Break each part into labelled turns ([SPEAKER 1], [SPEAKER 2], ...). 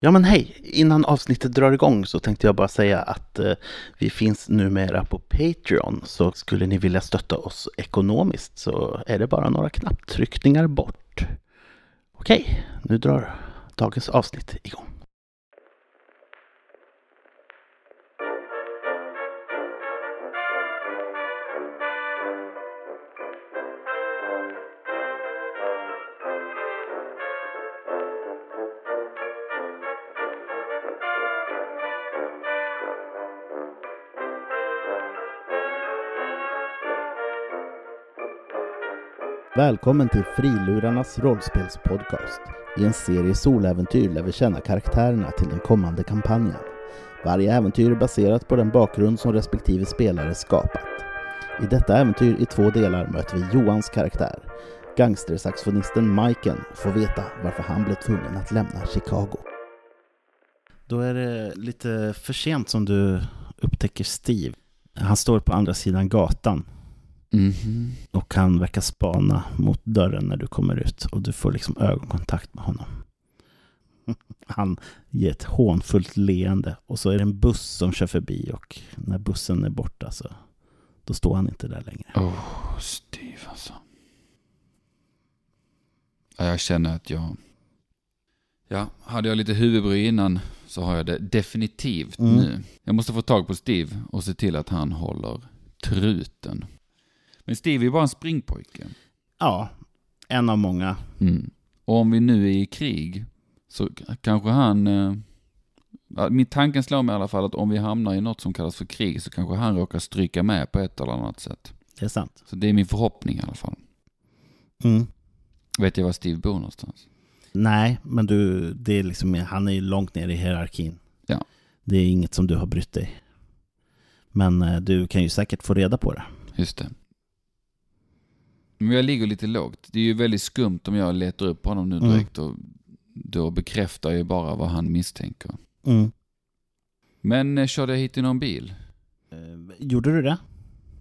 [SPEAKER 1] Ja men hej! Innan avsnittet drar igång så tänkte jag bara säga att eh, vi finns numera på Patreon. Så skulle ni vilja stötta oss ekonomiskt så är det bara några knapptryckningar bort. Okej, nu drar dagens avsnitt igång. Välkommen till Frilurarnas rollspelspodcast. I en serie soläventyr lär vi känna karaktärerna till den kommande kampanjen. Varje äventyr är baserat på den bakgrund som respektive spelare skapat. I detta äventyr i två delar möter vi Johans karaktär. Gangstersaxofonisten Maiken får veta varför han blev tvungen att lämna Chicago. Då är det lite för sent som du upptäcker Steve. Han står på andra sidan gatan
[SPEAKER 2] Mhm.
[SPEAKER 1] och han verkar spana mot dörren när du kommer ut och du får liksom ögonkontakt med honom. Han ger ett hånfullt leende och så är det en buss som kör förbi och när bussen är borta så då står han inte där längre.
[SPEAKER 2] Oh, Steve alltså. Ja, jag känner att jag... Ja, hade jag lite huvudbry innan så har jag det definitivt
[SPEAKER 1] Mm.
[SPEAKER 2] nu. Jag måste få tag på Steve och se till att han håller truten. Men Steve är bara en springpojke.
[SPEAKER 1] Ja, en av många.
[SPEAKER 2] Mm. Och om vi nu är i krig så kanske han... Eh, min tanken slår mig i alla fall att om vi hamnar i något som kallas för krig så kanske han råkar stryka med på ett eller annat sätt.
[SPEAKER 1] Det är sant.
[SPEAKER 2] Så det är min förhoppning i alla fall.
[SPEAKER 1] Mm.
[SPEAKER 2] Vet jag var Steve bor någonstans?
[SPEAKER 1] Nej, men du, det är liksom, han är ju långt ner i hierarkin.
[SPEAKER 2] Ja.
[SPEAKER 1] Det är inget som du har brytt dig. Men eh, du kan ju säkert få reda på det.
[SPEAKER 2] Just det. Men jag ligger lite lågt. Det är ju väldigt skumt om jag letar upp honom nu
[SPEAKER 1] Mm.
[SPEAKER 2] direkt och då bekräftar jag ju bara vad han misstänker.
[SPEAKER 1] Mm.
[SPEAKER 2] Men eh, körde jag hit i någon bil?
[SPEAKER 1] Eh, Gjorde du det?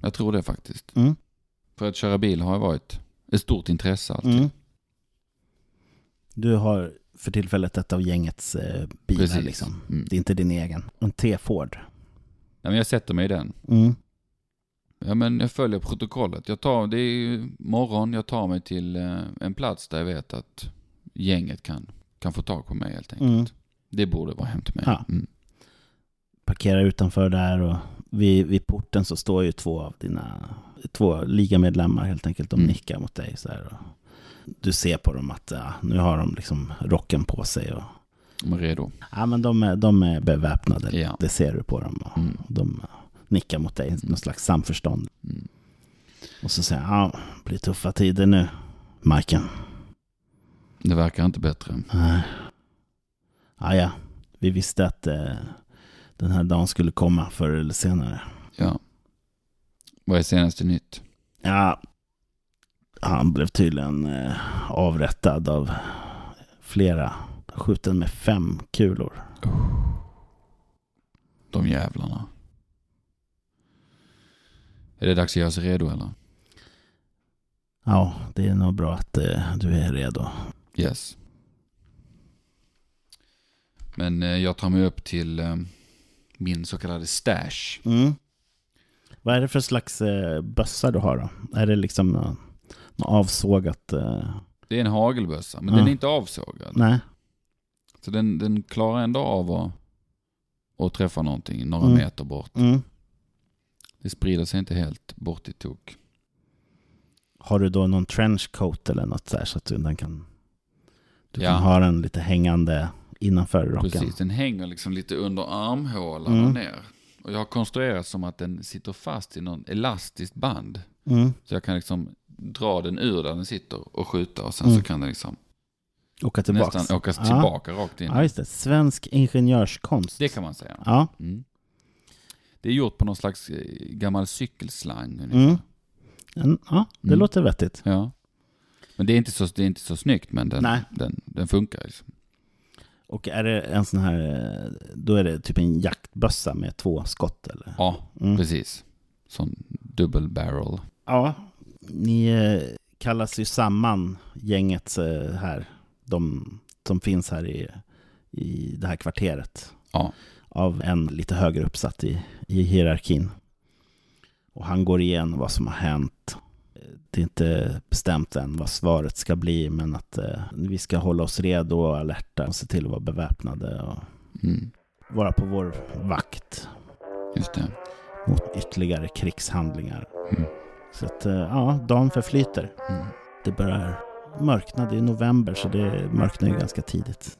[SPEAKER 2] Jag tror det faktiskt.
[SPEAKER 1] Mm.
[SPEAKER 2] För att köra bil har jag varit ett stort intresse alltid.
[SPEAKER 1] Mm. Du har för tillfället ett av gängets eh, bilar
[SPEAKER 2] Precis.
[SPEAKER 1] liksom.
[SPEAKER 2] Mm.
[SPEAKER 1] Det är inte din egen. En T-Ford.
[SPEAKER 2] Ja, men jag sätter mig i den.
[SPEAKER 1] Mm.
[SPEAKER 2] Ja men jag följer protokollet. Jag tar, det är morgon, jag tar mig till eh, en plats där jag vet att gänget kan, kan få tag på mig helt enkelt.
[SPEAKER 1] Mm.
[SPEAKER 2] Det borde vara hem till mig.
[SPEAKER 1] Ja.
[SPEAKER 2] Mm.
[SPEAKER 1] Parkerar utanför där och vid, vid porten så står ju två av dina två ligamedlemmar helt enkelt. De
[SPEAKER 2] Mm.
[SPEAKER 1] nickar mot dig så här. Du ser på dem att ja, nu har de liksom rocken på sig. Och,
[SPEAKER 2] De är redo.
[SPEAKER 1] ja, men de, är, de är beväpnade.
[SPEAKER 2] Ja.
[SPEAKER 1] Det ser du på dem.
[SPEAKER 2] Mm.
[SPEAKER 1] De nickar mot dig, någon slags samförstånd.
[SPEAKER 2] Mm.
[SPEAKER 1] Och så säger han, ja, det blir tuffa tider nu, Majken.
[SPEAKER 2] Det verkar inte bättre.
[SPEAKER 1] Nej. Ja, ja. Vi visste att eh, den här dagen skulle komma förr eller senare.
[SPEAKER 2] Ja. Vad är senaste nytt?
[SPEAKER 1] Ja, han blev tydligen eh, avrättad av flera. Skjuten med fem kulor.
[SPEAKER 2] De jävlarna. Är det dags att göra sig redo eller?
[SPEAKER 1] Ja, det är nog bra att eh, du är redo.
[SPEAKER 2] Yes. Men eh, jag tar mig upp till eh, min så kallade stash.
[SPEAKER 1] Mm. Vad är det för slags eh, bössa du har då? Är det liksom eh, något avsågat? Eh,
[SPEAKER 2] Det är en hagelbössa, men
[SPEAKER 1] Ja.
[SPEAKER 2] den är inte avsågad.
[SPEAKER 1] nej.
[SPEAKER 2] Så den, den klarar ändå av att, att träffa någonting några
[SPEAKER 1] Mm.
[SPEAKER 2] meter bort.
[SPEAKER 1] Mm.
[SPEAKER 2] Det sprider sig inte helt bort i tok.
[SPEAKER 1] Har du då någon trenchcoat eller något så här så att du, den kan, du
[SPEAKER 2] Ja.
[SPEAKER 1] kan ha den lite hängande innanför rocken?
[SPEAKER 2] Precis, den hänger liksom lite under armhålan
[SPEAKER 1] Mm.
[SPEAKER 2] ner. Och jag har konstruerat som att den sitter fast i någon elastiskt band.
[SPEAKER 1] Mm.
[SPEAKER 2] Så jag kan liksom dra den ur där den sitter och skjuta och sen
[SPEAKER 1] Mm.
[SPEAKER 2] så kan den liksom
[SPEAKER 1] Åka tillbaks?
[SPEAKER 2] nästan åka
[SPEAKER 1] Ja.
[SPEAKER 2] tillbaka rakt in.
[SPEAKER 1] Ja, just det. Svensk ingenjörskonst.
[SPEAKER 2] Det kan man säga.
[SPEAKER 1] Ja.
[SPEAKER 2] Mm. Det är gjort på någon slags eh, gammal cykelslang. ungefär.
[SPEAKER 1] Mm. Ja, det
[SPEAKER 2] Mm.
[SPEAKER 1] låter vettigt.
[SPEAKER 2] Ja. Men det är inte så, det är inte så snyggt, men den,
[SPEAKER 1] Nej.
[SPEAKER 2] den, den funkar. Liksom.
[SPEAKER 1] Och är det en sån här, eh, då är det typ en jaktbössa med två skott eller?
[SPEAKER 2] Ja,
[SPEAKER 1] Mm.
[SPEAKER 2] precis. Sån double barrel.
[SPEAKER 1] Ja, ni eh, kallas ju samman, gänget här, de som finns här i, i det här kvarteret.
[SPEAKER 2] Ja.
[SPEAKER 1] Av en lite högre uppsatt i, i hierarkin. Och han går igenom vad som har hänt. Det är inte bestämt än vad svaret ska bli, men att eh, vi ska hålla oss redo och alerta och se till att vara beväpnade och
[SPEAKER 2] Mm.
[SPEAKER 1] vara på vår vakt
[SPEAKER 2] Just det.
[SPEAKER 1] mot ytterligare krigshandlingar.
[SPEAKER 2] Mm.
[SPEAKER 1] Så att, eh, ja, dagen förflyter.
[SPEAKER 2] Mm.
[SPEAKER 1] Det börjar mörkna. Det är november, så det mörknar ju ganska tidigt.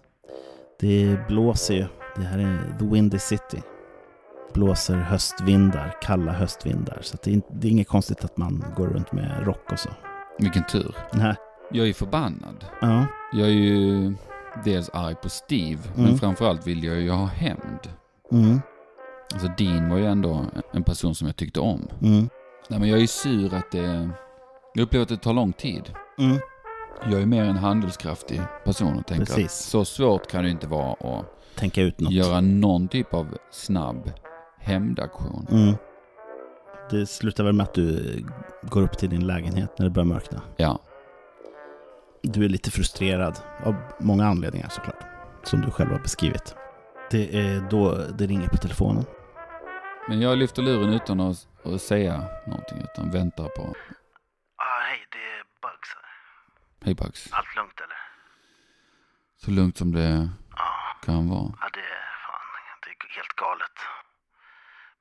[SPEAKER 1] Det blåser ju. Det här är The Windy City. Blåser höstvindar, kalla höstvindar. Så det, är, det är inget konstigt att man går runt med rock och så.
[SPEAKER 2] Vilken tur.
[SPEAKER 1] Nej.
[SPEAKER 2] Jag är förbannad.
[SPEAKER 1] Ja,
[SPEAKER 2] Jag är ju dels arg på Steve,
[SPEAKER 1] Mm.
[SPEAKER 2] men framförallt vill jag ju ha hämnd.
[SPEAKER 1] mm,
[SPEAKER 2] Alltså Dean var ju ändå en person som jag tyckte om.
[SPEAKER 1] mm,
[SPEAKER 2] Nej men jag är sur att det... Jag upplever att det tar lång tid.
[SPEAKER 1] mm.
[SPEAKER 2] Jag är mer en handelskraftig person och tänker
[SPEAKER 1] Precis.
[SPEAKER 2] att så svårt kan det inte vara att
[SPEAKER 1] Tänka ut något.
[SPEAKER 2] göra någon typ av snabb hämndaktion.
[SPEAKER 1] Mm. Det slutar väl med att du går upp till din lägenhet när det börjar mörkna.
[SPEAKER 2] Ja,
[SPEAKER 1] Du är lite frustrerad av många anledningar såklart. Som du själv har beskrivit. Det är då det ringer på telefonen.
[SPEAKER 2] men jag lyfter luren utan att, att säga någonting, utan väntar på...
[SPEAKER 1] Ah, hej, det är Bugs här.
[SPEAKER 2] Hej Bugs.
[SPEAKER 1] Allt lugnt eller?
[SPEAKER 2] Så lugnt som det
[SPEAKER 1] Ja,
[SPEAKER 2] kan vara.
[SPEAKER 1] ja det är fan, det är helt galet.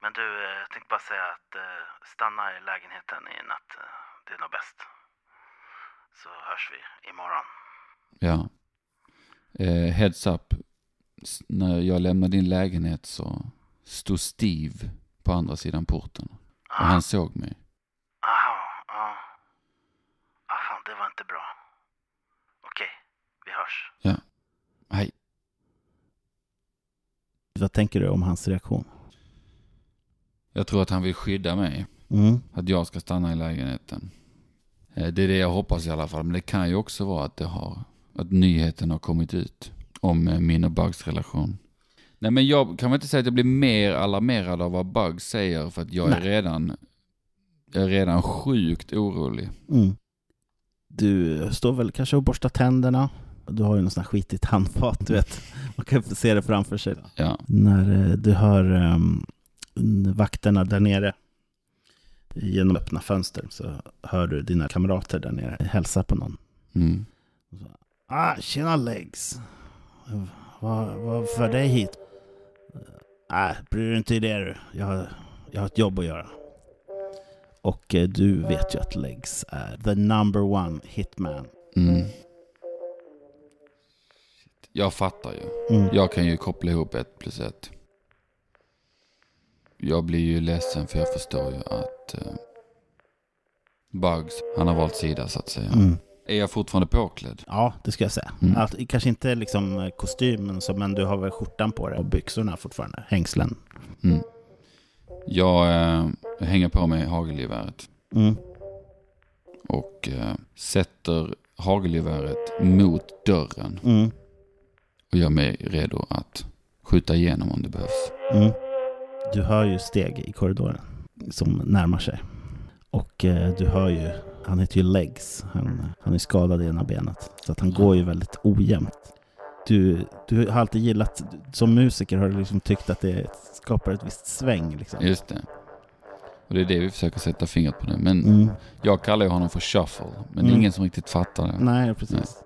[SPEAKER 1] Men du, eh, jag tänkte bara säga att eh, stanna i lägenheten i natt. eh, Det är nog bäst. Så hörs vi imorgon.
[SPEAKER 2] Ja. Eh, heads up. När jag lämnade din lägenhet så stod Steve på andra sidan porten. Och han såg mig.
[SPEAKER 1] Jaha, ja. Ah, fan, det var inte bra. Okej, vi hörs.
[SPEAKER 2] Hej.
[SPEAKER 1] Vad tänker du om hans reaktion?
[SPEAKER 2] Jag tror att han vill skydda mig.
[SPEAKER 1] Mm.
[SPEAKER 2] Att jag ska stanna i lägenheten. Eh, Det är det jag hoppas i alla fall. Men det kan ju också vara att det har, att nyheten har kommit ut om eh, min och Bugs relation. Nej men jag kan väl inte säga att jag blir mer alarmerad av vad Bugs säger för att jag är
[SPEAKER 1] Nej.
[SPEAKER 2] redan, jag är redan sjukt orolig.
[SPEAKER 1] Mm. Du står väl kanske och borstar tänderna. Du har ju något sånt här skitigt handfat, du vet. Man kan se det framför sig.
[SPEAKER 2] Ja,
[SPEAKER 1] När eh, du hör um, vakterna där nere genom öppna fönster så hör du dina kamrater där nere hälsa på någon.
[SPEAKER 2] mm.
[SPEAKER 1] Ah, tjena Legs. Vad, vad för dig hit? Nej, bryr dig inte i det du. Jag, har- jag har ett jobb att göra. Och eh, du vet ju att Legs är the number one hitman.
[SPEAKER 2] Mm. Jag fattar ju.
[SPEAKER 1] Mm.
[SPEAKER 2] Jag kan ju koppla ihop ett plus ett. Jag blir ju ledsen för jag förstår ju att eh, Bugs, han har valt sida så att säga.
[SPEAKER 1] Mm.
[SPEAKER 2] Är jag fortfarande påklädd?
[SPEAKER 1] Ja, det ska jag säga.
[SPEAKER 2] Mm.
[SPEAKER 1] Att, kanske inte liksom eh, kostymen, så, men du har väl skjortan på dig och byxorna fortfarande. Hängslen.
[SPEAKER 2] Mm. Jag eh, hänger på mig hagelgeväret
[SPEAKER 1] Mm.
[SPEAKER 2] och eh, sätter hagelgeväret mot dörren
[SPEAKER 1] Mm.
[SPEAKER 2] Och gör mig redo att skjuta igenom om det behövs.
[SPEAKER 1] Mm. Du hör ju steg i korridoren som närmar sig. Och eh, du hör ju, han heter ju Legs. Han, han är skadad i ena benet. Så att han går ju väldigt ojämnt. Du, du har alltid gillat, som musiker har du liksom tyckt att det skapar ett visst sväng. Liksom.
[SPEAKER 2] Just det. Och det är det vi försöker sätta fingret på nu. Men
[SPEAKER 1] Mm.
[SPEAKER 2] jag kallar ju honom för shuffle. Men det är
[SPEAKER 1] Mm.
[SPEAKER 2] ingen som riktigt fattar det.
[SPEAKER 1] Nej, precis.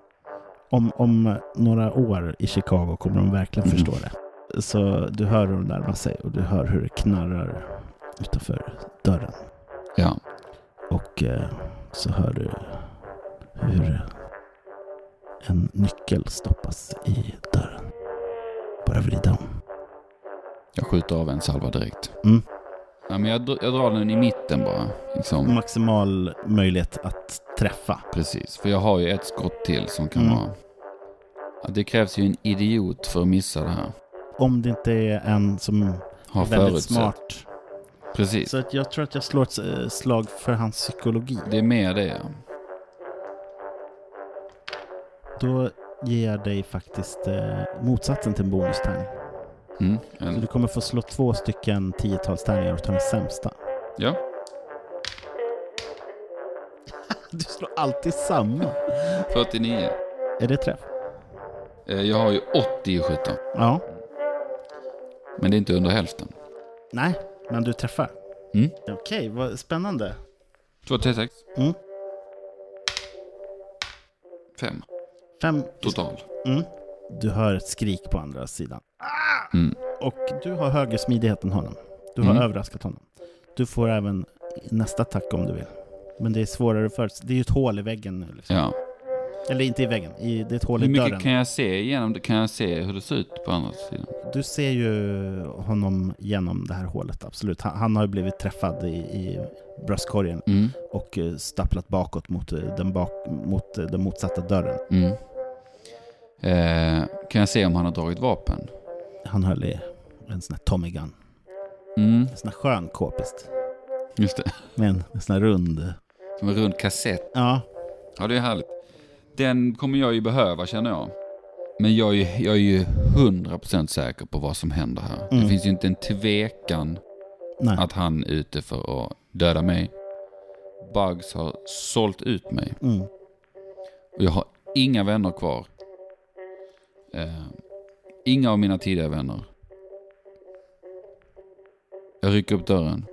[SPEAKER 1] Om, om några år i Chicago kommer de verkligen
[SPEAKER 2] Mm.
[SPEAKER 1] förstå det. Så du hör hur de närmar sig och du hör hur det knarrar utanför dörren.
[SPEAKER 2] Ja.
[SPEAKER 1] Och eh, så hör du hur en nyckel stoppas i dörren. Bara vrida om.
[SPEAKER 2] Jag skjuter av en salva direkt.
[SPEAKER 1] Mm.
[SPEAKER 2] Ja, men jag, jag drar den i mitten bara. Liksom.
[SPEAKER 1] Maximal möjlighet att träffa.
[SPEAKER 2] Precis. För jag har ju ett skott till som kan
[SPEAKER 1] Mm.
[SPEAKER 2] vara... Ja, det krävs ju en idiot för att missa det här.
[SPEAKER 1] Om det inte är en som
[SPEAKER 2] Har
[SPEAKER 1] är väldigt
[SPEAKER 2] förutsett.
[SPEAKER 1] smart.
[SPEAKER 2] Precis.
[SPEAKER 1] Så att jag tror att jag slår ett eh, slag för hans psykologi.
[SPEAKER 2] Det är mer det. ja.
[SPEAKER 1] Då ger jag dig faktiskt eh, motsatsen till en bonustärning.
[SPEAKER 2] Mm.
[SPEAKER 1] Så
[SPEAKER 2] En,
[SPEAKER 1] du kommer få slå två stycken tiotalstärningar och ta den sämsta.
[SPEAKER 2] ja.
[SPEAKER 1] Du slår alltid samma.
[SPEAKER 2] 49.
[SPEAKER 1] Är det träff?
[SPEAKER 2] Eh, Jag har ju 80 i skyttar.
[SPEAKER 1] Ja.
[SPEAKER 2] Men det är inte under hälften.
[SPEAKER 1] Nej, men du träffar.
[SPEAKER 2] Mm.
[SPEAKER 1] Okej, vad spännande.
[SPEAKER 2] Två T6.
[SPEAKER 1] Mm.
[SPEAKER 2] Fem
[SPEAKER 1] Fem.
[SPEAKER 2] total.
[SPEAKER 1] Mm. Du hör ett skrik på andra sidan.
[SPEAKER 2] Mm.
[SPEAKER 1] Och du har högre smidighet än honom. Du har
[SPEAKER 2] Mm.
[SPEAKER 1] överraskat honom. Du får även nästa attack om du vill. Men det är svårare för Det är ju ett hål i väggen nu. Liksom.
[SPEAKER 2] Ja.
[SPEAKER 1] Eller inte i väggen, i, det är ett hål
[SPEAKER 2] Hur
[SPEAKER 1] i
[SPEAKER 2] mycket
[SPEAKER 1] dörren.
[SPEAKER 2] kan jag se igenom det? Kan jag se hur det ser ut på andra sidan?
[SPEAKER 1] Du ser ju honom genom det här hålet, absolut. Han, han har ju blivit träffad i, i bröstkorgen
[SPEAKER 2] Mm.
[SPEAKER 1] och eh, stapplat bakåt mot, eh, den, bak, mot eh, den motsatta dörren.
[SPEAKER 2] Mm. Eh, kan jag se om han har dragit vapen?
[SPEAKER 1] Han höll i en sån här Tommy Gun.
[SPEAKER 2] Mm.
[SPEAKER 1] En sån här skön k-pist.
[SPEAKER 2] Just det.
[SPEAKER 1] Med en, en sån här rund...
[SPEAKER 2] Som en rund kassett.
[SPEAKER 1] Ja,
[SPEAKER 2] Ja, det är härligt. Den kommer jag ju behöva känner jag. Men jag är ju, jag är ju 100% säker på vad som händer här.
[SPEAKER 1] Mm.
[SPEAKER 2] Det finns ju inte en tvekan
[SPEAKER 1] nej.
[SPEAKER 2] att han är ute för att döda mig. Bugs har sålt ut mig.
[SPEAKER 1] Mm.
[SPEAKER 2] Och jag har inga vänner kvar. Eh, inga av mina tidigare vänner. Jag rycker upp dörren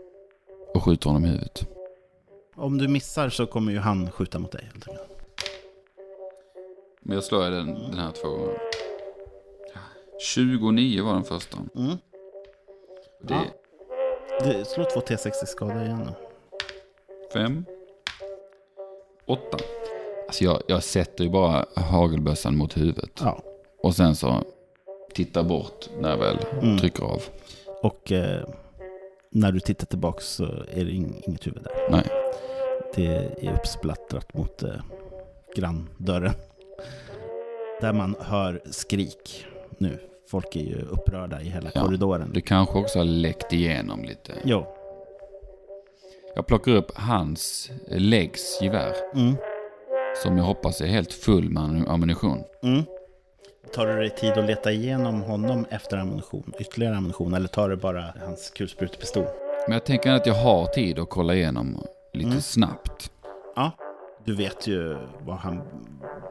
[SPEAKER 2] och skjuter honom i huvudet.
[SPEAKER 1] Om du missar så kommer ju han skjuta mot dig. Helt enkelt.
[SPEAKER 2] Men jag slår den, den här två gånger. 29 var den första.
[SPEAKER 1] Mm.
[SPEAKER 2] Det
[SPEAKER 1] Ja. Du slår två T6 i skada igen då.
[SPEAKER 2] fem. Åtta. Alltså jag, jag sätter ju bara hagelbössan mot huvudet.
[SPEAKER 1] Ja.
[SPEAKER 2] Och sen så tittar bort när jag väl
[SPEAKER 1] Mm.
[SPEAKER 2] trycker av.
[SPEAKER 1] Och eh, när du tittar tillbaka så är det ing, inget huvud där.
[SPEAKER 2] Nej.
[SPEAKER 1] Det är uppsplattrat mot eh, granndörren. Där man hör skrik nu. Folk är ju upprörda i hela
[SPEAKER 2] Ja,
[SPEAKER 1] korridoren.
[SPEAKER 2] Det kanske också har läckt igenom lite.
[SPEAKER 1] Jo.
[SPEAKER 2] Jag plockar upp hans läggs gevär.
[SPEAKER 1] Mm.
[SPEAKER 2] Som jag hoppas är helt full med ammunition.
[SPEAKER 1] Mm. Tar du dig tid att leta igenom honom efter ammunition, ytterligare ammunition, eller tar du bara hans kulsprutepistol?
[SPEAKER 2] Men jag tänker att jag har tid att kolla igenom lite
[SPEAKER 1] Mm.
[SPEAKER 2] snabbt.
[SPEAKER 1] Ja. Du vet ju var han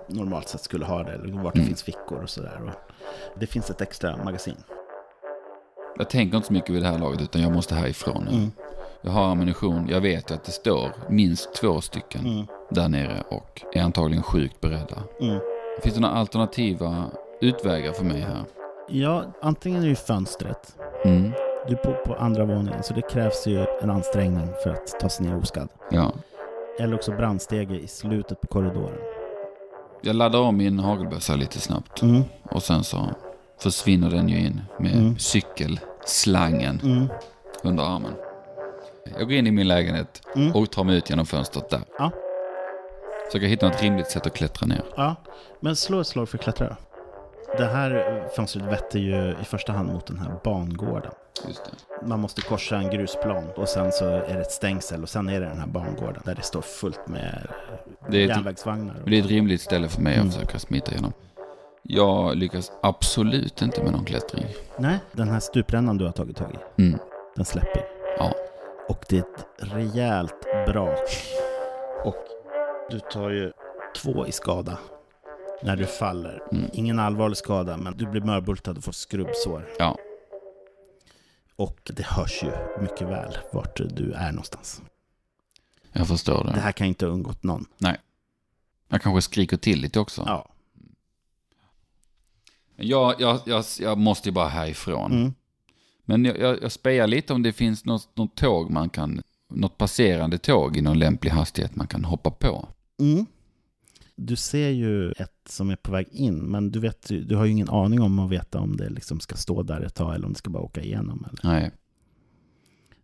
[SPEAKER 1] normalt sett skulle ha det, eller vart det
[SPEAKER 2] Mm.
[SPEAKER 1] finns fickor och sådär. Det finns ett extra magasin.
[SPEAKER 2] Jag tänker inte så mycket vid det här laget utan jag måste härifrån nu.
[SPEAKER 1] Mm.
[SPEAKER 2] Jag har ammunition. Jag vet att det står minst två stycken
[SPEAKER 1] Mm.
[SPEAKER 2] där nere och är antagligen sjukt beredda.
[SPEAKER 1] Mm.
[SPEAKER 2] Finns det några alternativa utvägar för mig här?
[SPEAKER 1] Ja, antingen är det fönstret.
[SPEAKER 2] Mm.
[SPEAKER 1] Du är på, på andra våningen, så det krävs ju en ansträngning för att ta sig ner oskadd.
[SPEAKER 2] Ja.
[SPEAKER 1] Eller också brandstege i slutet på korridoren.
[SPEAKER 2] Jag laddar om min hagelbössa lite snabbt.
[SPEAKER 1] Mm.
[SPEAKER 2] Och sen så försvinner den ju in med
[SPEAKER 1] Mm.
[SPEAKER 2] cykelslangen
[SPEAKER 1] Mm.
[SPEAKER 2] under armen. Jag går in i min lägenhet
[SPEAKER 1] Mm.
[SPEAKER 2] och tar mig ut genom fönstret där.
[SPEAKER 1] Ja.
[SPEAKER 2] Försöker hitta något rimligt sätt att klättra ner.
[SPEAKER 1] Ja, men slå ett slag för klättra då. Det här fönstret vetter ju i första hand mot den här bangården. Man måste korsa en grusplan och sen så är det ett stängsel och sen är det den här bangården där det står fullt med
[SPEAKER 2] Det är ett-
[SPEAKER 1] järnvägsvagnar.
[SPEAKER 2] Det är ett rimligt ställe för mig att
[SPEAKER 1] Mm.
[SPEAKER 2] försöka smita igenom. Jag lyckas absolut inte med någon klättring.
[SPEAKER 1] Nej, den här stuprännan du har tagit tag i,
[SPEAKER 2] Mm.
[SPEAKER 1] den släpper.
[SPEAKER 2] Ja.
[SPEAKER 1] Och det är ett rejält brak. Och du tar ju två i skada när du faller.
[SPEAKER 2] Mm.
[SPEAKER 1] Ingen allvarlig skada, men du blir mörbultad och får skrubbsår.
[SPEAKER 2] Ja.
[SPEAKER 1] Och det hörs ju mycket väl vart du är någonstans.
[SPEAKER 2] Jag förstår det.
[SPEAKER 1] Det här kan inte ha undgått någon.
[SPEAKER 2] Jag kanske skriker till lite också.
[SPEAKER 1] Ja.
[SPEAKER 2] Jag, jag, jag, jag måste ju bara härifrån.
[SPEAKER 1] Mm.
[SPEAKER 2] Men jag, jag, jag spejar lite om det finns något, något tåg man kan, något passerande tåg i någon lämplig hastighet man kan hoppa på.
[SPEAKER 1] Mm. Du ser ju ett som är på väg in, men du, vet, ju- du har ju ingen aning om att veta om det liksom ska stå där ett tag eller om det ska bara åka igenom. Eller.
[SPEAKER 2] Nej.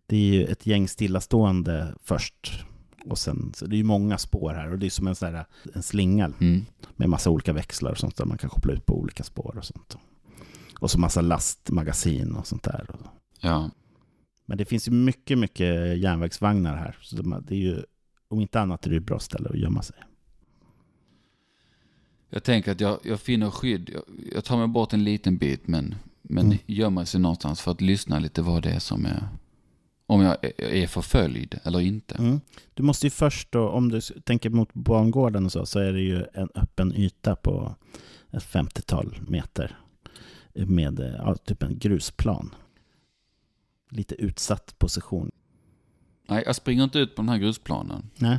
[SPEAKER 1] Det är ju ett gäng stillastående först. Och sen, så det är ju många spår här och det är som en, sån här, en slinga
[SPEAKER 2] Mm.
[SPEAKER 1] med massa olika växlar och sånt där man kan koppla ut på olika spår och sånt. Och så massa lastmagasin och sånt där.
[SPEAKER 2] Ja.
[SPEAKER 1] Men det finns ju mycket, mycket järnvägsvagnar här. Så de- det är ju, om inte annat är det ett bra ställe att gömma sig.
[SPEAKER 2] Jag tänker att jag, jag finner skydd. Jag, jag tar mig bort en liten bit men, men
[SPEAKER 1] Mm.
[SPEAKER 2] gömmer sig någonstans för att lyssna lite vad det är som är. Om jag är, förföljd eller inte.
[SPEAKER 1] Mm. Du måste ju först då, om du tänker mot bangården och så, så är det ju en öppen yta på ett 50-tal meter med eh, ja, typ en grusplan. Lite utsatt position.
[SPEAKER 2] Nej, jag springer inte ut på den här grusplanen.
[SPEAKER 1] Nej.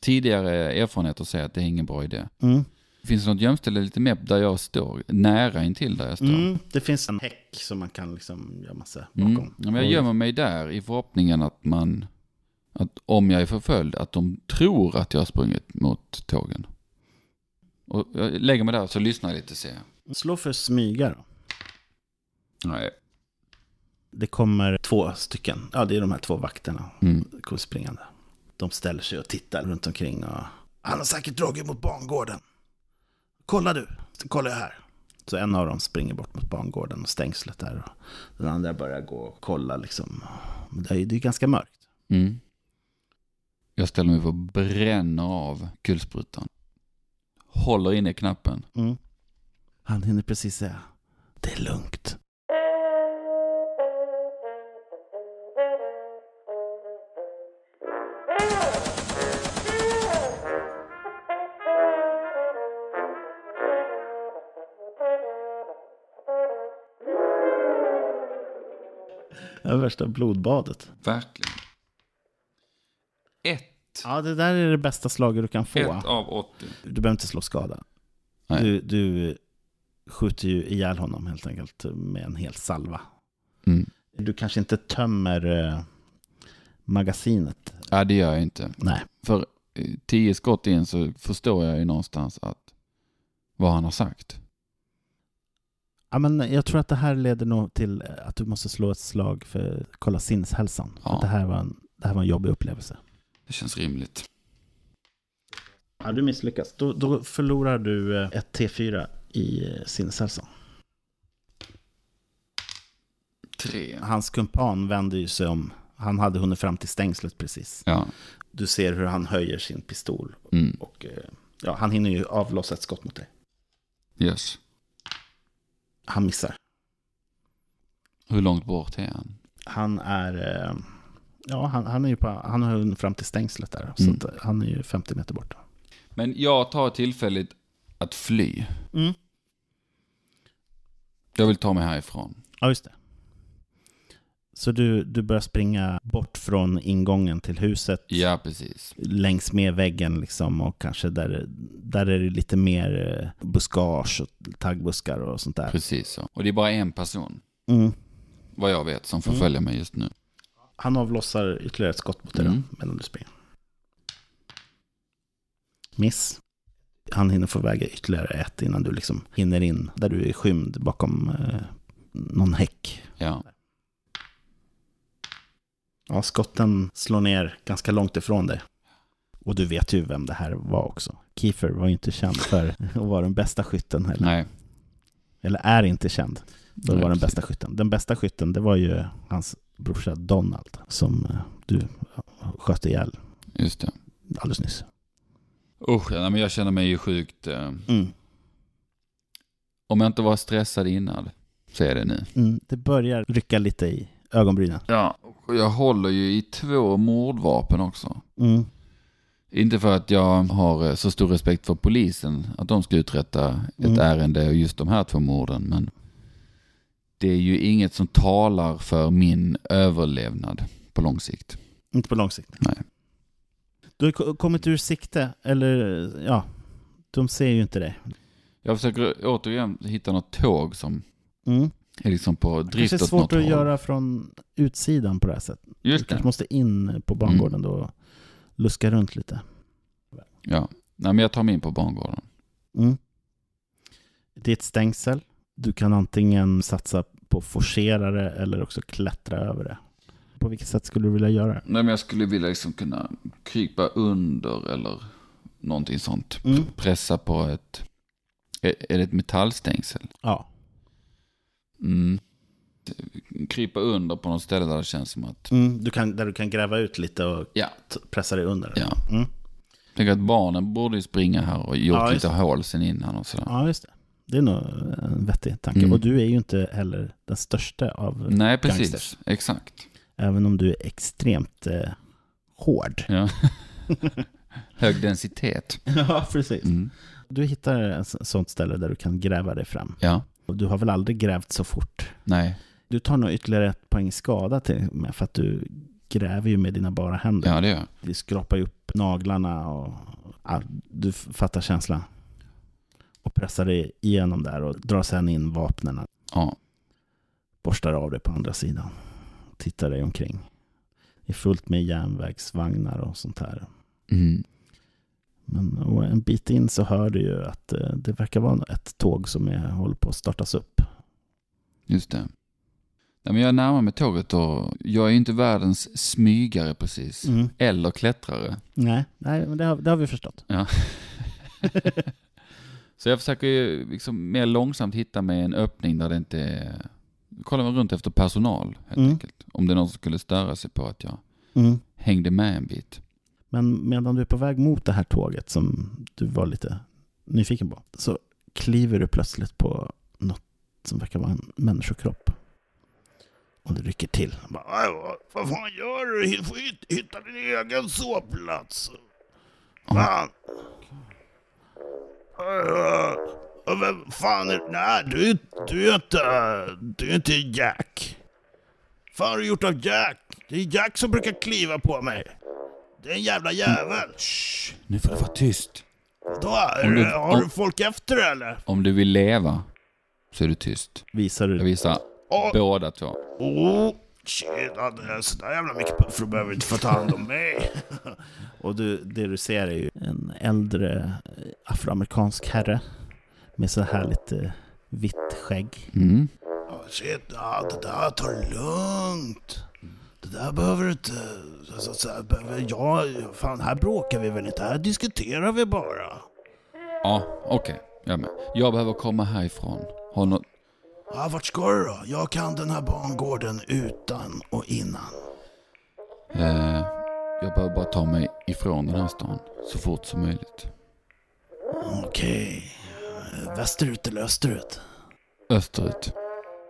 [SPEAKER 2] Tidigare erfarenheter säger att det är ingen bra idé.
[SPEAKER 1] Mm.
[SPEAKER 2] Finns det något gömställe lite mer där jag står? Nära intill där jag står?
[SPEAKER 1] Mm. Det finns en häck som man kan liksom gömma sig
[SPEAKER 2] Mm.
[SPEAKER 1] bakom.
[SPEAKER 2] Ja, men jag gömmer mig där i förhoppningen att man, att om jag är förföljd, att de tror att jag har sprungit mot tågen. Och jag lägger mig där så lyssnar jag lite och ser.
[SPEAKER 1] Slå för smyga då.
[SPEAKER 2] Nej.
[SPEAKER 1] Det kommer två stycken. Ja, det är de här två vakterna.
[SPEAKER 2] Mm.
[SPEAKER 1] Kommer springande. De ställer sig och tittar runt omkring. Och... Han har säkert dragit mot bangården. Kolla du, så kollar jag här. Så en av dem springer bort mot bangården och stängslet där. Och den andra börjar gå och kolla liksom. Men det är ju det är ganska mörkt.
[SPEAKER 2] Mm. Jag ställer mig för att bränna av kulsprutan. Håller inne knappen.
[SPEAKER 1] Mm. Han hinner precis säga. Det är lugnt. Värsta blodbadet.
[SPEAKER 2] Verkligen. Ett.
[SPEAKER 1] Ja, det där är det bästa slaget du kan få.
[SPEAKER 2] Ett av 80.
[SPEAKER 1] Du behöver inte slå skada.
[SPEAKER 2] Nej.
[SPEAKER 1] Du, du skjuter ju ihjäl honom helt enkelt med en hel salva.
[SPEAKER 2] Mm.
[SPEAKER 1] Du kanske inte tömmer eh, magasinet.
[SPEAKER 2] Ja, det gör jag inte.
[SPEAKER 1] Nej.
[SPEAKER 2] För eh, tio skott in så förstår jag ju någonstans att vad han har sagt.
[SPEAKER 1] Ja, men jag tror att det här leder nog till att du måste slå ett slag för att kolla sinneshälsan.
[SPEAKER 2] Ja.
[SPEAKER 1] det, här var en, det här var en jobbig upplevelse.
[SPEAKER 2] Det känns rimligt.
[SPEAKER 1] Ja, du misslyckas. Då, då förlorar du eh, ett T4 i eh, sinneshälsan.
[SPEAKER 2] Tre.
[SPEAKER 1] Hans kumpan vänder ju sig om. Han hade hunnit fram till stängslet precis.
[SPEAKER 2] Ja.
[SPEAKER 1] Du ser hur han höjer sin pistol.
[SPEAKER 2] Mm.
[SPEAKER 1] Och eh, ja, han hinner ju avlossa ett skott mot dig.
[SPEAKER 2] Yes.
[SPEAKER 1] Han missar.
[SPEAKER 2] Hur långt bort är han?
[SPEAKER 1] Han är... eh, Ja, han, han är ju på... Han har hunnit fram till stängslet där. Så
[SPEAKER 2] Mm.
[SPEAKER 1] att, eh, han är ju 50 meter bort.
[SPEAKER 2] Men jag tar tillfället att fly.
[SPEAKER 1] Mm.
[SPEAKER 2] Jag vill ta mig härifrån.
[SPEAKER 1] Ja, just det. Så du, du börjar springa bort från ingången till huset.
[SPEAKER 2] Ja, precis.
[SPEAKER 1] Längs med väggen liksom. Och kanske där, där är det lite mer eh, buskage och taggbuskar och sånt där.
[SPEAKER 2] Precis så. Och det är bara en person,
[SPEAKER 1] Mm.
[SPEAKER 2] vad jag vet, som förföljer mig just nu.
[SPEAKER 1] Han avlossar ytterligare ett skott mot dig
[SPEAKER 2] Mm.
[SPEAKER 1] medan du springer. Miss. Han hinner få väga ytterligare ett innan du liksom hinner in där du är skymd bakom eh, någon häck.
[SPEAKER 2] Ja.
[SPEAKER 1] Ja, skotten slår ner ganska långt ifrån dig. Och du vet ju vem det här var också. Kiefer var ju inte känd för att vara den bästa skytten heller.
[SPEAKER 2] Nej.
[SPEAKER 1] Eller är inte känd för att vara den bästa skytten. Den bästa skytten, det var ju hans brorsa Donald som eh, du sköt ihjäl
[SPEAKER 2] Just det.
[SPEAKER 1] alldeles nyss.
[SPEAKER 2] Usch, men jag känner mig ju sjukt... Eh,
[SPEAKER 1] Mm.
[SPEAKER 2] om jag inte var stressad innan, så är det nu.
[SPEAKER 1] Mm, det börjar rycka lite i ögonbrynen.
[SPEAKER 2] Ja. Och jag håller ju i två mordvapen också.
[SPEAKER 1] Mm.
[SPEAKER 2] Inte för att jag har eh, så stor respekt för polisen, att de ska uträtta ett
[SPEAKER 1] Mm.
[SPEAKER 2] ärende och just de här två morden, men det är ju inget som talar för min överlevnad på lång sikt.
[SPEAKER 1] Inte på lång sikt.
[SPEAKER 2] Nej.
[SPEAKER 1] Du har ko- kommit ur sikte, eller ja, de ser ju inte dig.
[SPEAKER 2] Jag försöker återigen hitta något tåg som
[SPEAKER 1] Mm.
[SPEAKER 2] Är liksom på drift
[SPEAKER 1] Kanske är svårt att
[SPEAKER 2] håll.
[SPEAKER 1] göra från utsidan på det här sättet. Du
[SPEAKER 2] Just
[SPEAKER 1] kanske
[SPEAKER 2] det. Mm.
[SPEAKER 1] måste in på bangården då och luska runt lite.
[SPEAKER 2] Ja. Nej, men jag tar mig in på bangården.
[SPEAKER 1] Mm. Det är ett stängsel. Du kan antingen satsa på forcerare eller också klättra över det. På vilket sätt skulle du vilja göra det?
[SPEAKER 2] Nej, men jag skulle vilja liksom kunna krypa under eller någonting sånt.
[SPEAKER 1] Mm.
[SPEAKER 2] Pressa på ett... Är det ett metallstängsel?
[SPEAKER 1] Ja.
[SPEAKER 2] Mm. Krypa under på något ställe där det känns som att...
[SPEAKER 1] Mm. Du kan, där du kan gräva ut lite och
[SPEAKER 2] Ja.
[SPEAKER 1] pressa dig under.
[SPEAKER 2] Ja.
[SPEAKER 1] Mm.
[SPEAKER 2] Tänk att barnen borde ju springa här och gjort
[SPEAKER 1] Ja,
[SPEAKER 2] lite hål sen innan och sådär.
[SPEAKER 1] ja, just det. Det är nog en vettig tanke.
[SPEAKER 2] Mm.
[SPEAKER 1] Och du är ju inte heller den största av
[SPEAKER 2] Nej, precis.
[SPEAKER 1] gangsters.
[SPEAKER 2] Exakt.
[SPEAKER 1] Även om du är extremt eh, hård.
[SPEAKER 2] Ja. Hög densitet.
[SPEAKER 1] ja, precis.
[SPEAKER 2] Mm.
[SPEAKER 1] Du hittar ett sånt ställe där du kan gräva dig fram.
[SPEAKER 2] Ja,
[SPEAKER 1] du har väl aldrig grävt så fort?
[SPEAKER 2] nej,
[SPEAKER 1] Du tar nog ytterligare ett poäng skada till med för att du gräver ju med dina bara händer.
[SPEAKER 2] ja det gör.
[SPEAKER 1] Du skrapar ju upp naglarna och ja, du fattar känslan. Och pressar dig igenom där och drar sedan in vapnen.
[SPEAKER 2] Ja,
[SPEAKER 1] Borstar av dig på andra sidan. Tittar dig omkring. Det är fullt med järnvägsvagnar och sånt här.
[SPEAKER 2] mm.
[SPEAKER 1] Men och en bit in så hör du ju att eh, det verkar vara ett tåg som är, håller på att startas upp.
[SPEAKER 2] just det. Nej, men jag närmar mig tåget och jag är ju inte världens smygare precis. Eller klättrare.
[SPEAKER 1] Nej, nej men det, har, det har vi förstått.
[SPEAKER 2] Ja. Så jag försöker ju liksom mer långsamt hitta mig en öppning där det inte är... Kollar mig runt efter personal helt
[SPEAKER 1] Mm.
[SPEAKER 2] enkelt. Om det är någon som skulle störa sig på att jag
[SPEAKER 1] Mm.
[SPEAKER 2] hängde med en bit.
[SPEAKER 1] Men medan du är på väg mot det här tåget som du var lite nyfiken på så kliver du plötsligt på något som verkar vara en människokropp. Och det rycker till. Bara, "Aj, vad- fan gör du? Du får hit- hitta din egen sovplats. Fan. Äh, Vem fan är Nej, du, du är inte... Du är inte Jack. Fan har du gjort av Jack? Det är Jack som brukar kliva på mig. Det är en jävla jävel. Shh.
[SPEAKER 2] Nu får du vara tyst.
[SPEAKER 1] Då, är,
[SPEAKER 2] Om du-
[SPEAKER 1] har
[SPEAKER 2] om-
[SPEAKER 1] du folk efter dig eller?
[SPEAKER 2] Om du vill leva så är du tyst.
[SPEAKER 1] Visar
[SPEAKER 2] Jag
[SPEAKER 1] du?
[SPEAKER 2] visar
[SPEAKER 1] Åh,
[SPEAKER 2] båda två.
[SPEAKER 1] oh, tjena, det är sådär jävla mycket puffar du behöver inte få ta hand om mig. Och du, det du ser är ju en äldre eh, afroamerikansk herre med så här lite vitt skägg.
[SPEAKER 2] Mm.
[SPEAKER 1] Ja, shit, ja, det där tar det lugnt. Det där behöver du inte... Så behöver jag... Fan, här bråkar vi väl inte? Här diskuterar vi bara.
[SPEAKER 2] Ja, okej. Jag är med. Jag behöver komma härifrån. Har något...
[SPEAKER 1] Ja, vart ska du då? Jag kan den här bangården utan och innan.
[SPEAKER 2] Eh, jag behöver bara ta mig ifrån den här stan så fort som möjligt.
[SPEAKER 1] Okej. Eh, Västerut eller österut?
[SPEAKER 2] Österut.